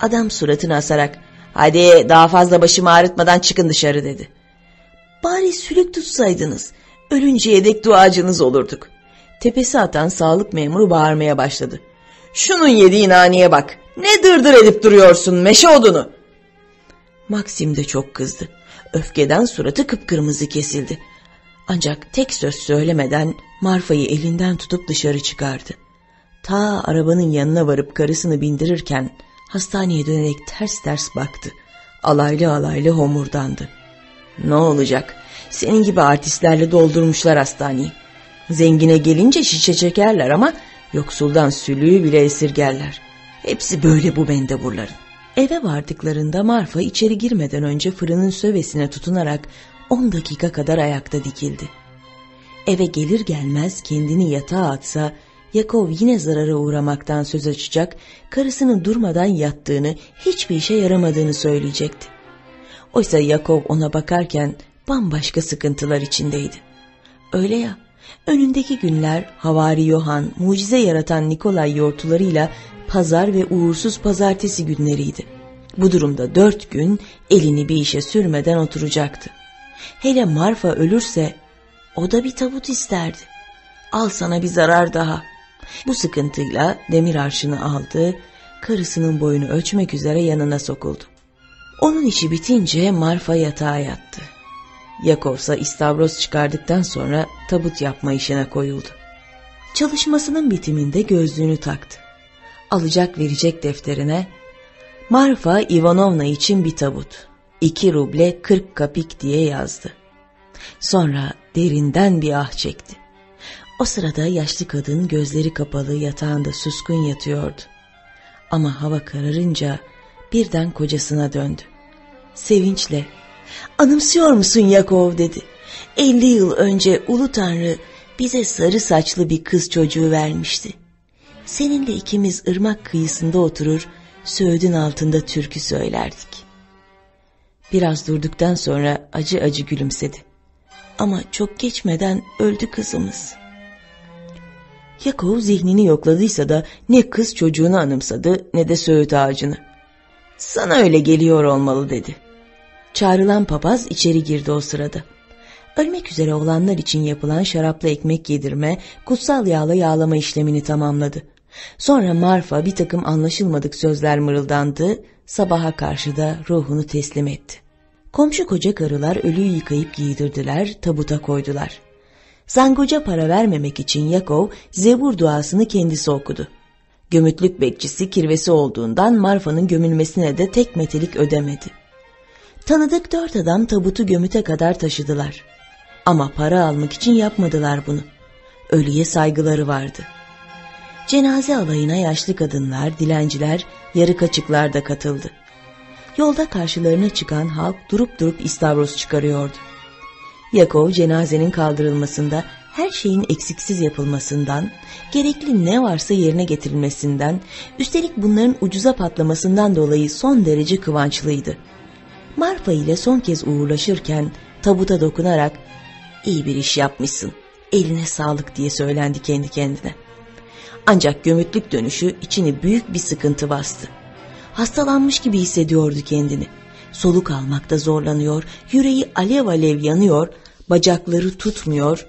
[SPEAKER 12] Adam suratını asarak, hadi daha fazla başımı ağrıtmadan çıkın dışarı dedi. Bari sülük tutsaydınız, ölünceye dek duacınız olurduk. Tepesi atan sağlık memuru bağırmaya başladı. Şunun yediği naneye bak, ne dırdır edip duruyorsun meşe odunu. Maxim de çok kızdı. Öfkeden suratı kıpkırmızı kesildi. Ancak tek söz söylemeden Marfa'yı elinden tutup dışarı çıkardı. Ta arabanın yanına varıp karısını bindirirken hastaneye dönerek ters ters baktı. Alaylı alaylı homurdandı. Ne olacak? Senin gibi artistlerle doldurmuşlar hastaneyi. Zengine gelince şişe çekerler ama yoksuldan sülüğü bile esirgerler. Hepsi böyle bu mendeburların. Eve vardıklarında Marfa içeri girmeden önce fırının sövesine tutunarak 10 dakika kadar ayakta dikildi. Eve gelir gelmez kendini yatağa atsa Yakov yine zarara uğramaktan söz açacak, karısının durmadan yattığını, hiçbir işe yaramadığını söyleyecekti. Oysa Yakov ona bakarken bambaşka sıkıntılar içindeydi. Öyle ya, önündeki günler Havari Yohan, mucize yaratan Nikolay yortularıyla pazar ve uğursuz pazartesi günleriydi. Bu durumda dört gün elini bir işe sürmeden oturacaktı. Hele Marfa ölürse O da bir tabut isterdi. Al sana bir zarar daha. Bu sıkıntıyla demir arşını aldı, karısının boyunu ölçmek üzere yanına sokuldu. Onun işi bitince Marfa yatağa yattı. Yakov ise istavroz çıkardıktan sonra tabut yapma işine koyuldu. Çalışmasının bitiminde gözlüğünü taktı. Alacak verecek defterine Marfa Ivanovna için bir tabut. iki ruble kırk kapik diye yazdı. Sonra derinden bir ah çekti. O sırada yaşlı kadın gözleri kapalı yatağında suskun yatıyordu. Ama hava kararınca birden kocasına döndü. Sevinçle, anımsıyor musun Yakov dedi. Elli yıl önce Ulu Tanrı bize sarı saçlı bir kız çocuğu vermişti. Seninle ikimiz ırmak kıyısında oturur, söğüdün altında türkü söylerdik. Biraz durduktan sonra acı acı gülümsedi. Ama çok geçmeden öldü kızımız. Yakov zihnini yokladıysa da ne kız çocuğunu anımsadı ne de söğüt ağacını. Sana öyle geliyor olmalı dedi. Çağrılan papaz içeri girdi o sırada. Ölmek üzere olanlar için yapılan şarapla ekmek yedirme, kutsal yağla yağlama işlemini tamamladı. Sonra Marfa bir takım anlaşılmadık sözler mırıldandı, sabaha karşı da ruhunu teslim etti. Komşu koca karılar ölüyü yıkayıp giydirdiler, tabuta koydular. Zangoca para vermemek için Yakov zebur duasını kendisi okudu. Gömütlük bekçisi kirvesi olduğundan Marfa'nın gömülmesine de tek metelik ödemedi. Tanıdık dört adam tabutu gömüte kadar taşıdılar. Ama para almak için yapmadılar bunu. Ölüye saygıları vardı. Cenaze alayına yaşlı kadınlar, dilenciler, yarı kaçıklar da katıldı. Yolda karşılarına çıkan halk durup durup istavroz çıkarıyordu. Yakov cenazenin kaldırılmasında her şeyin eksiksiz yapılmasından, gerekli ne varsa yerine getirilmesinden, üstelik bunların ucuza patlamasından dolayı son derece kıvançlıydı. Marfa ile son kez uğurlaşırken tabuta dokunarak iyi bir iş yapmışsın, eline sağlık diye söylendi kendi kendine. Ancak gömütlük dönüşü içini büyük bir sıkıntı bastı. Hastalanmış gibi hissediyordu kendini. Soluk almakta zorlanıyor, yüreği alev alev yanıyor, bacakları tutmuyor,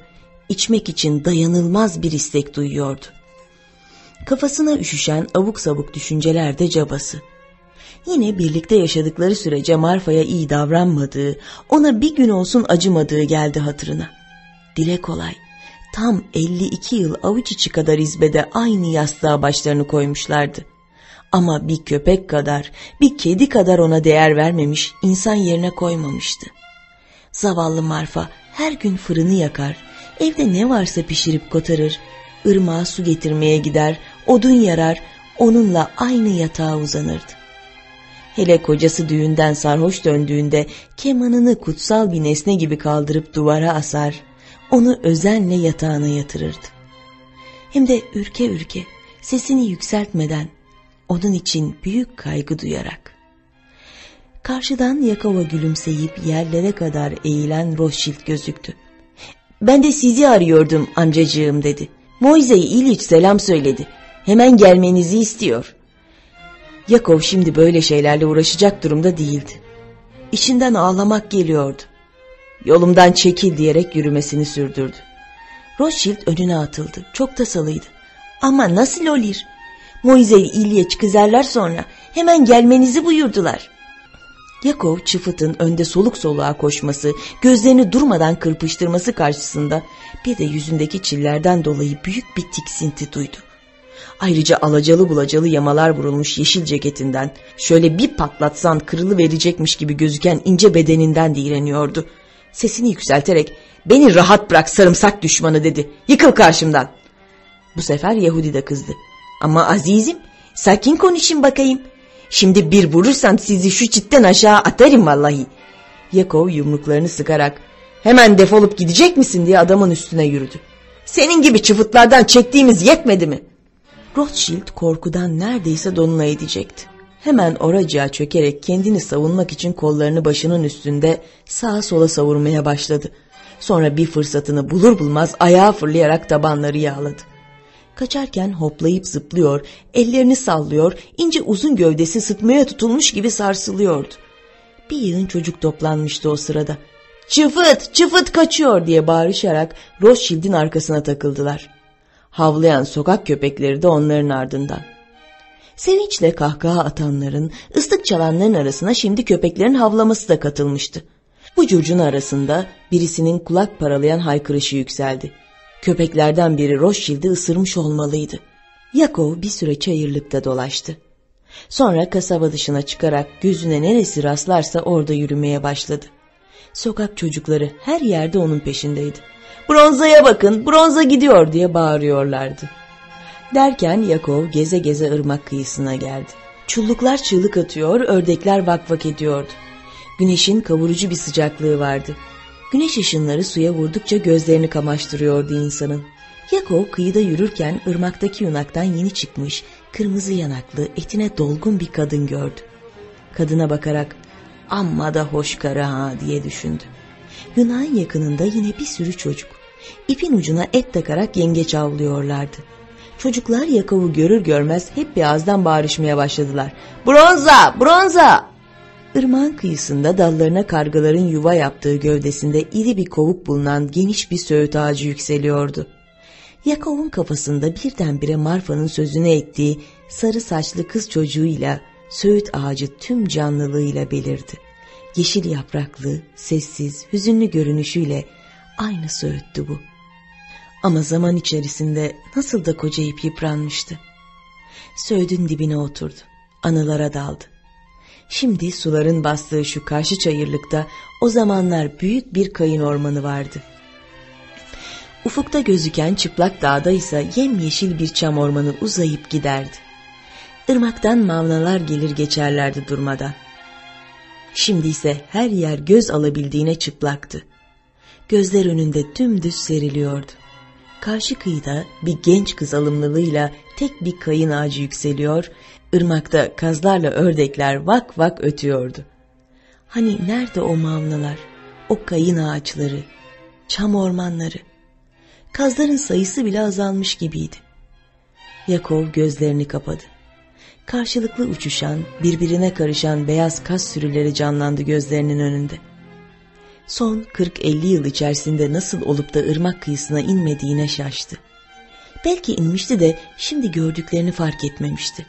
[SPEAKER 12] içmek için dayanılmaz bir istek duyuyordu. Kafasına üşüşen abuk sabuk düşünceler de cabası. Yine birlikte yaşadıkları sürece Marfa'ya iyi davranmadığı, ona bir gün olsun acımadığı geldi hatırına. Dile kolay, tam 52 yıl avuç içi kadar izbede aynı yastığa başlarını koymuşlardı. Ama bir köpek kadar, bir kedi kadar ona değer vermemiş, insan yerine koymamıştı. Zavallı Marfa her gün fırını yakar, evde ne varsa pişirip kotarır, ırmağa su getirmeye gider, odun yarar, onunla aynı yatağa uzanırdı. Hele kocası düğünden sarhoş döndüğünde kemanını kutsal bir nesne gibi kaldırıp duvara asar, onu özenle yatağına yatırırdı. Hem de ürke ürke, sesini yükseltmeden, onun için büyük kaygı duyarak. Karşıdan Yakova gülümseyip yerlere kadar eğilen Rothschild gözüktü. Ben de sizi arıyordum amcacığım dedi. Moise İliç selam söyledi. Hemen gelmenizi istiyor. Yakov şimdi böyle şeylerle uğraşacak durumda değildi. İçinden ağlamak geliyordu. Yolumdan çekil diyerek yürümesini sürdürdü. Rothschild önüne atıldı. Çok tasalıydı. Ama nasıl olur? Moise İlyeç kızarlar sonra hemen gelmenizi buyurdular. Yakov çıfıtın önde soluk soluğa koşması, gözlerini durmadan kırpıştırması karşısında bir de yüzündeki çillerden dolayı büyük bir tiksinti duydu. Ayrıca alacalı bulacalı yamalar vurulmuş yeşil ceketinden, şöyle bir patlatsan kırılı verecekmiş gibi gözüken ince bedeninden de iğreniyordu. Sesini yükselterek beni rahat bırak sarımsak düşmanı dedi. Yıkıl karşımdan. Bu sefer Yahudi de kızdı. Ama azizim sakin konuşun bakayım. Şimdi bir vurursam sizi şu çitten aşağı atarım vallahi. Yakov yumruklarını sıkarak hemen defolup gidecek misin diye adamın üstüne yürüdü. Senin gibi çıfıtlardan çektiğimiz yetmedi mi? Rothschild korkudan neredeyse donuna edecekti. Hemen oracığa çökerek kendini savunmak için kollarını başının üstünde sağa sola savurmaya başladı. Sonra bir fırsatını bulur bulmaz ayağa fırlayarak tabanları yağladı. Kaçarken hoplayıp zıplıyor, ellerini sallıyor, ince uzun gövdesi sıtmaya tutulmuş gibi sarsılıyordu. Bir yığın çocuk toplanmıştı o sırada. Çıfıt, çıfıt kaçıyor diye bağırışarak Rothschild'in arkasına takıldılar. Havlayan sokak köpekleri de onların ardından. Sevinçle kahkaha atanların, ıslık çalanların arasına şimdi köpeklerin havlaması da katılmıştı. Bu curcun arasında birisinin kulak paralayan haykırışı yükseldi. Köpeklerden biri Rothschild'i ısırmış olmalıydı. Yakov bir süre çayırlıkta dolaştı. Sonra kasaba dışına çıkarak gözüne neresi rastlarsa orada yürümeye başladı. Sokak çocukları her yerde onun peşindeydi. Bronzaya bakın, bronza gidiyor diye bağırıyorlardı. Derken Yakov geze geze ırmak kıyısına geldi. Çulluklar çığlık atıyor, ördekler vak vak ediyordu. Güneşin kavurucu bir sıcaklığı vardı. Güneş ışınları suya vurdukça gözlerini kamaştırıyordu insanın. Yakov kıyıda yürürken ırmaktaki yunaktan yeni çıkmış, kırmızı yanaklı, etine dolgun bir kadın gördü. Kadına bakarak amma da hoş kara ha diye düşündü. Yunağın yakınında yine bir sürü çocuk. İpin ucuna et takarak yengeç avlıyorlardı. Çocuklar Yakov'u görür görmez hep bir ağızdan bağırışmaya başladılar. Bronza! Bronza! Irmağın kıyısında dallarına kargaların yuva yaptığı gövdesinde iri bir kovuk bulunan geniş bir söğüt ağacı yükseliyordu. Yakov'un kafasında birdenbire Marfa'nın sözüne ettiği sarı saçlı kız çocuğuyla söğüt ağacı tüm canlılığıyla belirdi. Yeşil yapraklı, sessiz, hüzünlü görünüşüyle aynı söğüttü bu. Ama zaman içerisinde nasıl da kocayıp yıpranmıştı. Söğüdün dibine oturdu, anılara daldı. Şimdi suların bastığı şu karşı çayırlıkta o zamanlar büyük bir kayın ormanı vardı. Ufukta gözüken çıplak dağda ise yemyeşil bir çam ormanı uzayıp giderdi. Irmaktan mavnalar gelir geçerlerdi durmadan. Şimdi ise her yer göz alabildiğine çıplaktı. Gözler önünde dümdüz seriliyordu. Karşı kıyıda bir genç kız alımlılığıyla tek bir kayın ağacı yükseliyor, ırmakta kazlarla ördekler vak vak ötüyordu. Hani nerede o mavnalar, o kayın ağaçları, çam ormanları? Kazların sayısı bile azalmış gibiydi. Yakov gözlerini kapadı. Karşılıklı uçuşan, birbirine karışan beyaz kaz sürüleri canlandı gözlerinin önünde. Son 40-50 yıl içerisinde nasıl olup da ırmak kıyısına inmediğine şaştı. Belki inmişti de şimdi gördüklerini fark etmemişti.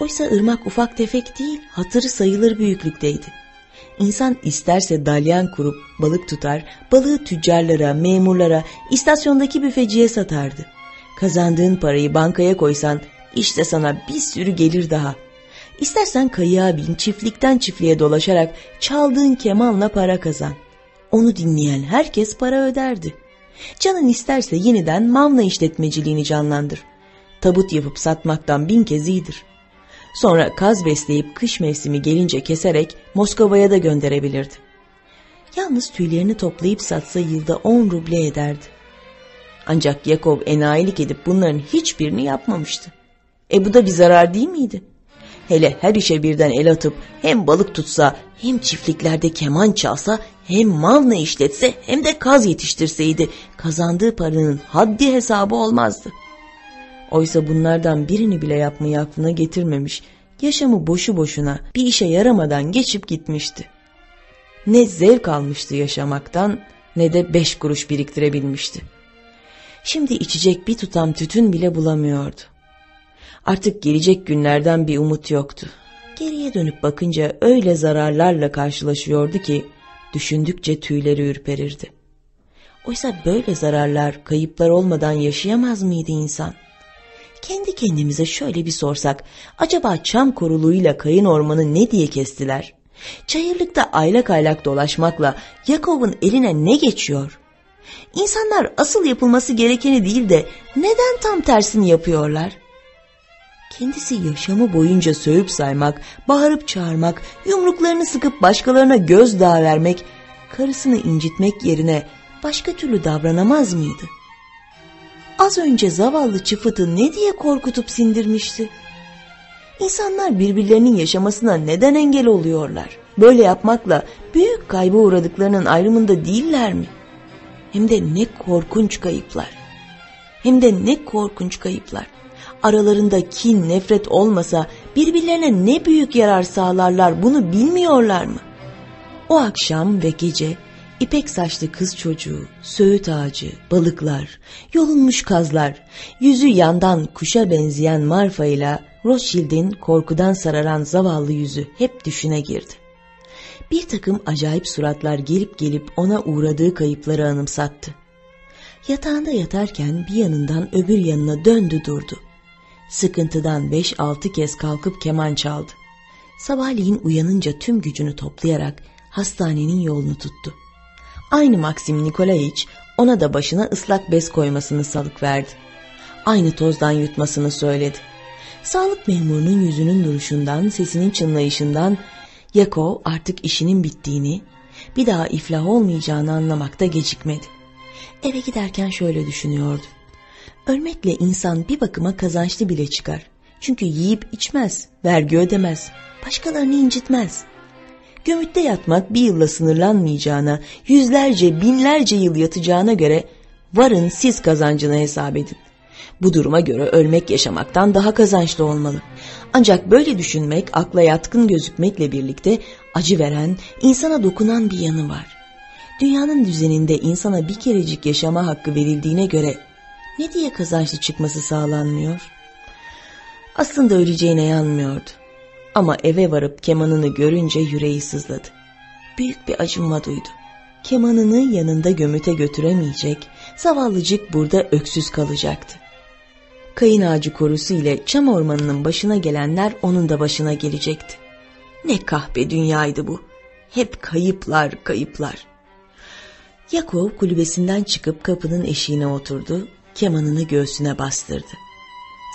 [SPEAKER 12] Oysa ırmak ufak tefek değil, hatırı sayılır büyüklükteydi. İnsan isterse dalyan kurup balık tutar, balığı tüccarlara, memurlara, istasyondaki büfeciye satardı. Kazandığın parayı bankaya koysan işte sana bir sürü gelir daha. İstersen kayığa bin çiftlikten çiftliğe dolaşarak çaldığın kemanla para kazan. Onu dinleyen herkes para öderdi. Canın isterse yeniden mamla işletmeciliğini canlandır. Tabut yapıp satmaktan bin kez iyidir. Sonra kaz besleyip kış mevsimi gelince keserek Moskova'ya da gönderebilirdi. Yalnız tüylerini toplayıp satsa yılda on ruble ederdi. Ancak Yakov enayilik edip bunların hiçbirini yapmamıştı. E bu da bir zarar değil miydi? Hele her işe birden el atıp hem balık tutsa hem çiftliklerde keman çalsa hem mavna işletse hem de kaz yetiştirseydi kazandığı paranın haddi hesabı olmazdı. Oysa bunlardan birini bile yapmayı aklına getirmemiş, yaşamı boşu boşuna bir işe yaramadan geçip gitmişti. Ne zevk almıştı yaşamaktan ne de beş kuruş biriktirebilmişti. Şimdi içecek bir tutam tütün bile bulamıyordu. Artık gelecek günlerden bir umut yoktu. Geriye dönüp bakınca öyle zararlarla karşılaşıyordu ki düşündükçe tüyleri ürperirdi. Oysa böyle zararlar, kayıplar olmadan yaşayamaz mıydı insan? Kendi kendimize şöyle bir sorsak, acaba çam koruluğuyla kayın ormanı ne diye kestiler? Çayırlıkta aylak aylak dolaşmakla Yakov'un eline ne geçiyor? İnsanlar asıl yapılması gerekeni değil de neden tam tersini yapıyorlar? Kendisi yaşamı boyunca sövüp saymak, bağırıp çağırmak, yumruklarını sıkıp başkalarına gözdağı vermek, karısını incitmek yerine başka türlü davranamaz mıydı? Az önce zavallı çıfıtı ne diye korkutup sindirmişti? İnsanlar birbirlerinin yaşamasına neden engel oluyorlar? Böyle yapmakla büyük kayba uğradıklarının ayrımında değiller mi? Hem de ne korkunç kayıplar. Hem de ne korkunç kayıplar. Aralarında kin, nefret olmasa birbirlerine ne büyük yarar sağlarlar bunu bilmiyorlar mı? O akşam ve gece İpek saçlı kız çocuğu, söğüt ağacı, balıklar, yolunmuş kazlar, yüzü yandan kuşa benzeyen Marfa ile Rothschild'in korkudan sararan zavallı yüzü hep düşüne girdi. Bir takım acayip suratlar gelip gelip ona uğradığı kayıpları anımsattı. Yatağında yatarken bir yanından öbür yanına döndü durdu. Sıkıntıdan beş altı kez kalkıp keman çaldı. Sabahleyin uyanınca tüm gücünü toplayarak hastanenin yolunu tuttu. Aynı Maxim Nikolayiç ona da başına ıslak bez koymasını salık verdi. Aynı tozdan yutmasını söyledi. Sağlık memurunun yüzünün duruşundan, sesinin çınlayışından Yakov artık işinin bittiğini, bir daha iflah olmayacağını anlamakta gecikmedi. Eve giderken şöyle düşünüyordu. Ölmekle insan bir bakıma kazançlı bile çıkar. Çünkü yiyip içmez, vergi ödemez, başkalarını incitmez. Gömütte yatmak bir yılla sınırlanmayacağına, yüzlerce, binlerce yıl yatacağına göre varın siz kazancını hesap edin. Bu duruma göre ölmek yaşamaktan daha kazançlı olmalı. Ancak böyle düşünmek akla yatkın gözükmekle birlikte acı veren, insana dokunan bir yanı var. Dünyanın düzeninde insana bir kerecik yaşama hakkı verildiğine göre ne diye kazançlı çıkması sağlanmıyor? Aslında öleceğine yanmıyordu. Ama eve varıp kemanını görünce yüreği sızladı. Büyük bir acınma duydu. Kemanını yanında gömüte götüremeyecek, zavallıcık burada öksüz kalacaktı. Kayın ağacı korusu ile çam ormanının başına gelenler onun da başına gelecekti. Ne kahpe dünyaydı bu. Hep kayıplar, kayıplar. Yakov kulübesinden çıkıp kapının eşiğine oturdu, kemanını göğsüne bastırdı.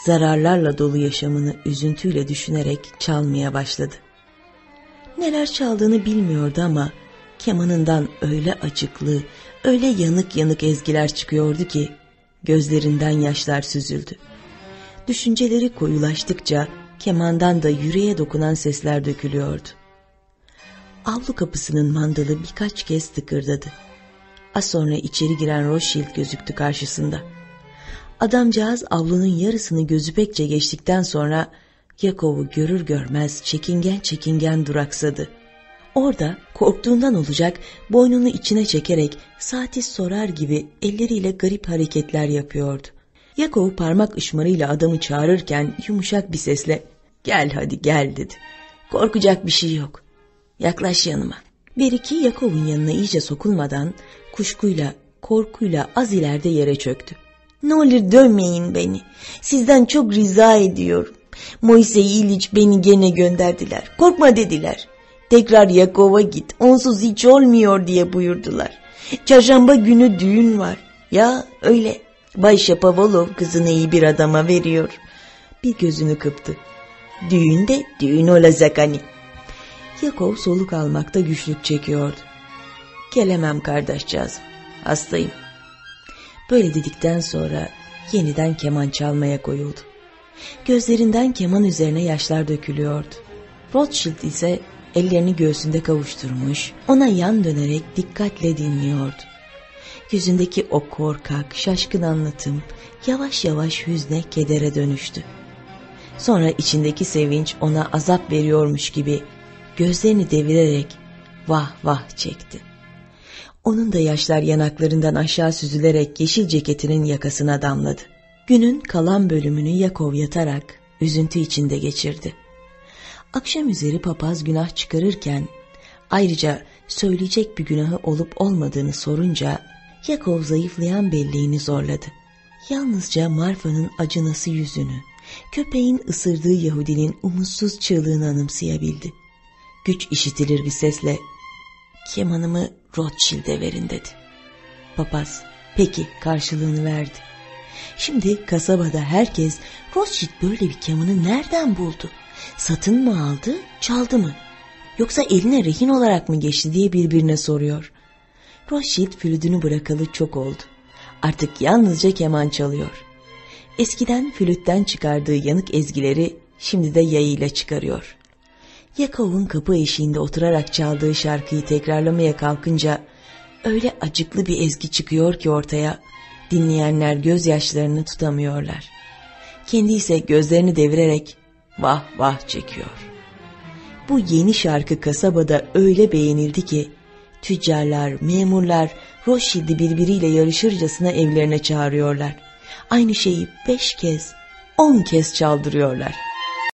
[SPEAKER 12] Zararlarla dolu yaşamını üzüntüyle düşünerek çalmaya başladı. Neler çaldığını bilmiyordu ama kemanından öyle acıklı, öyle yanık yanık ezgiler çıkıyordu ki gözlerinden yaşlar süzüldü. Düşünceleri koyulaştıkça kemandan da yüreğe dokunan sesler dökülüyordu. Avlu kapısının mandalı birkaç kez tıkırdadı. Az sonra içeri giren Rothschild gözüktü karşısında. Adamcağız avlunun yarısını gözü pekçe geçtikten sonra Yakov'u görür görmez çekingen çekingen duraksadı. Orada korktuğundan olacak boynunu içine çekerek saati sorar gibi elleriyle garip hareketler yapıyordu. Yakov parmak ışmarıyla adamı çağırırken yumuşak bir sesle gel hadi gel dedi. Korkacak bir şey yok. Yaklaş yanıma. Beriki Yakov'un yanına iyice sokulmadan kuşkuyla, korkuyla az ileride yere çöktü. Ne olur dönmeyin beni. Sizden çok rica ediyorum. Moise İliç beni gene gönderdiler. Korkma dediler. Tekrar Yakov'a git. Onsuz hiç olmuyor diye buyurdular. Çarşamba günü düğün var. Ya öyle. Bay Şapavolov kızını iyi bir adama veriyor. Bir gözünü kıptı. Düğün de düğün olacak hani. Yakov soluk almakta güçlük çekiyordu. Gelemem kardeşcağızım. Hastayım. Böyle dedikten sonra yeniden keman çalmaya koyuldu. Gözlerinden keman üzerine yaşlar dökülüyordu. Rothschild ise ellerini göğsünde kavuşturmuş, ona yan dönerek dikkatle dinliyordu. Yüzündeki o korkak, şaşkın anlatım yavaş yavaş hüzne, kedere dönüştü. Sonra içindeki sevinç ona azap veriyormuş gibi gözlerini devirerek vah vah çekti. Onun da yaşlar yanaklarından aşağı süzülerek yeşil ceketinin yakasına damladı. Günün kalan bölümünü Yakov yatarak üzüntü içinde geçirdi. Akşam üzeri papaz günah çıkarırken ayrıca söyleyecek bir günahı olup olmadığını sorunca Yakov zayıflayan belleğini zorladı. Yalnızca Marfa'nın acınası yüzünü, köpeğin ısırdığı Yahudinin umutsuz çığlığını anımsayabildi. Güç işitilir bir sesle kemanımı Rothschild'e verin dedi. Papaz peki karşılığını verdi. Şimdi kasabada herkes Rothschild böyle bir kemanı nereden buldu? Satın mı aldı, çaldı mı? Yoksa eline rehin olarak mı geçti diye birbirine soruyor. Rothschild flütünü bırakalı çok oldu. Artık yalnızca keman çalıyor. Eskiden flütten çıkardığı yanık ezgileri şimdi de yayıyla çıkarıyor. Yakov'un kapı eşiğinde oturarak çaldığı şarkıyı tekrarlamaya kalkınca öyle acıklı bir ezgi çıkıyor ki ortaya dinleyenler gözyaşlarını tutamıyorlar. Kendi ise gözlerini devirerek vah vah çekiyor. Bu yeni şarkı kasabada öyle beğenildi ki Tüccarlar, memurlar Rothschild'i birbiriyle yarışırcasına evlerine çağırıyorlar. Aynı şeyi beş kez, on kez çaldırıyorlar.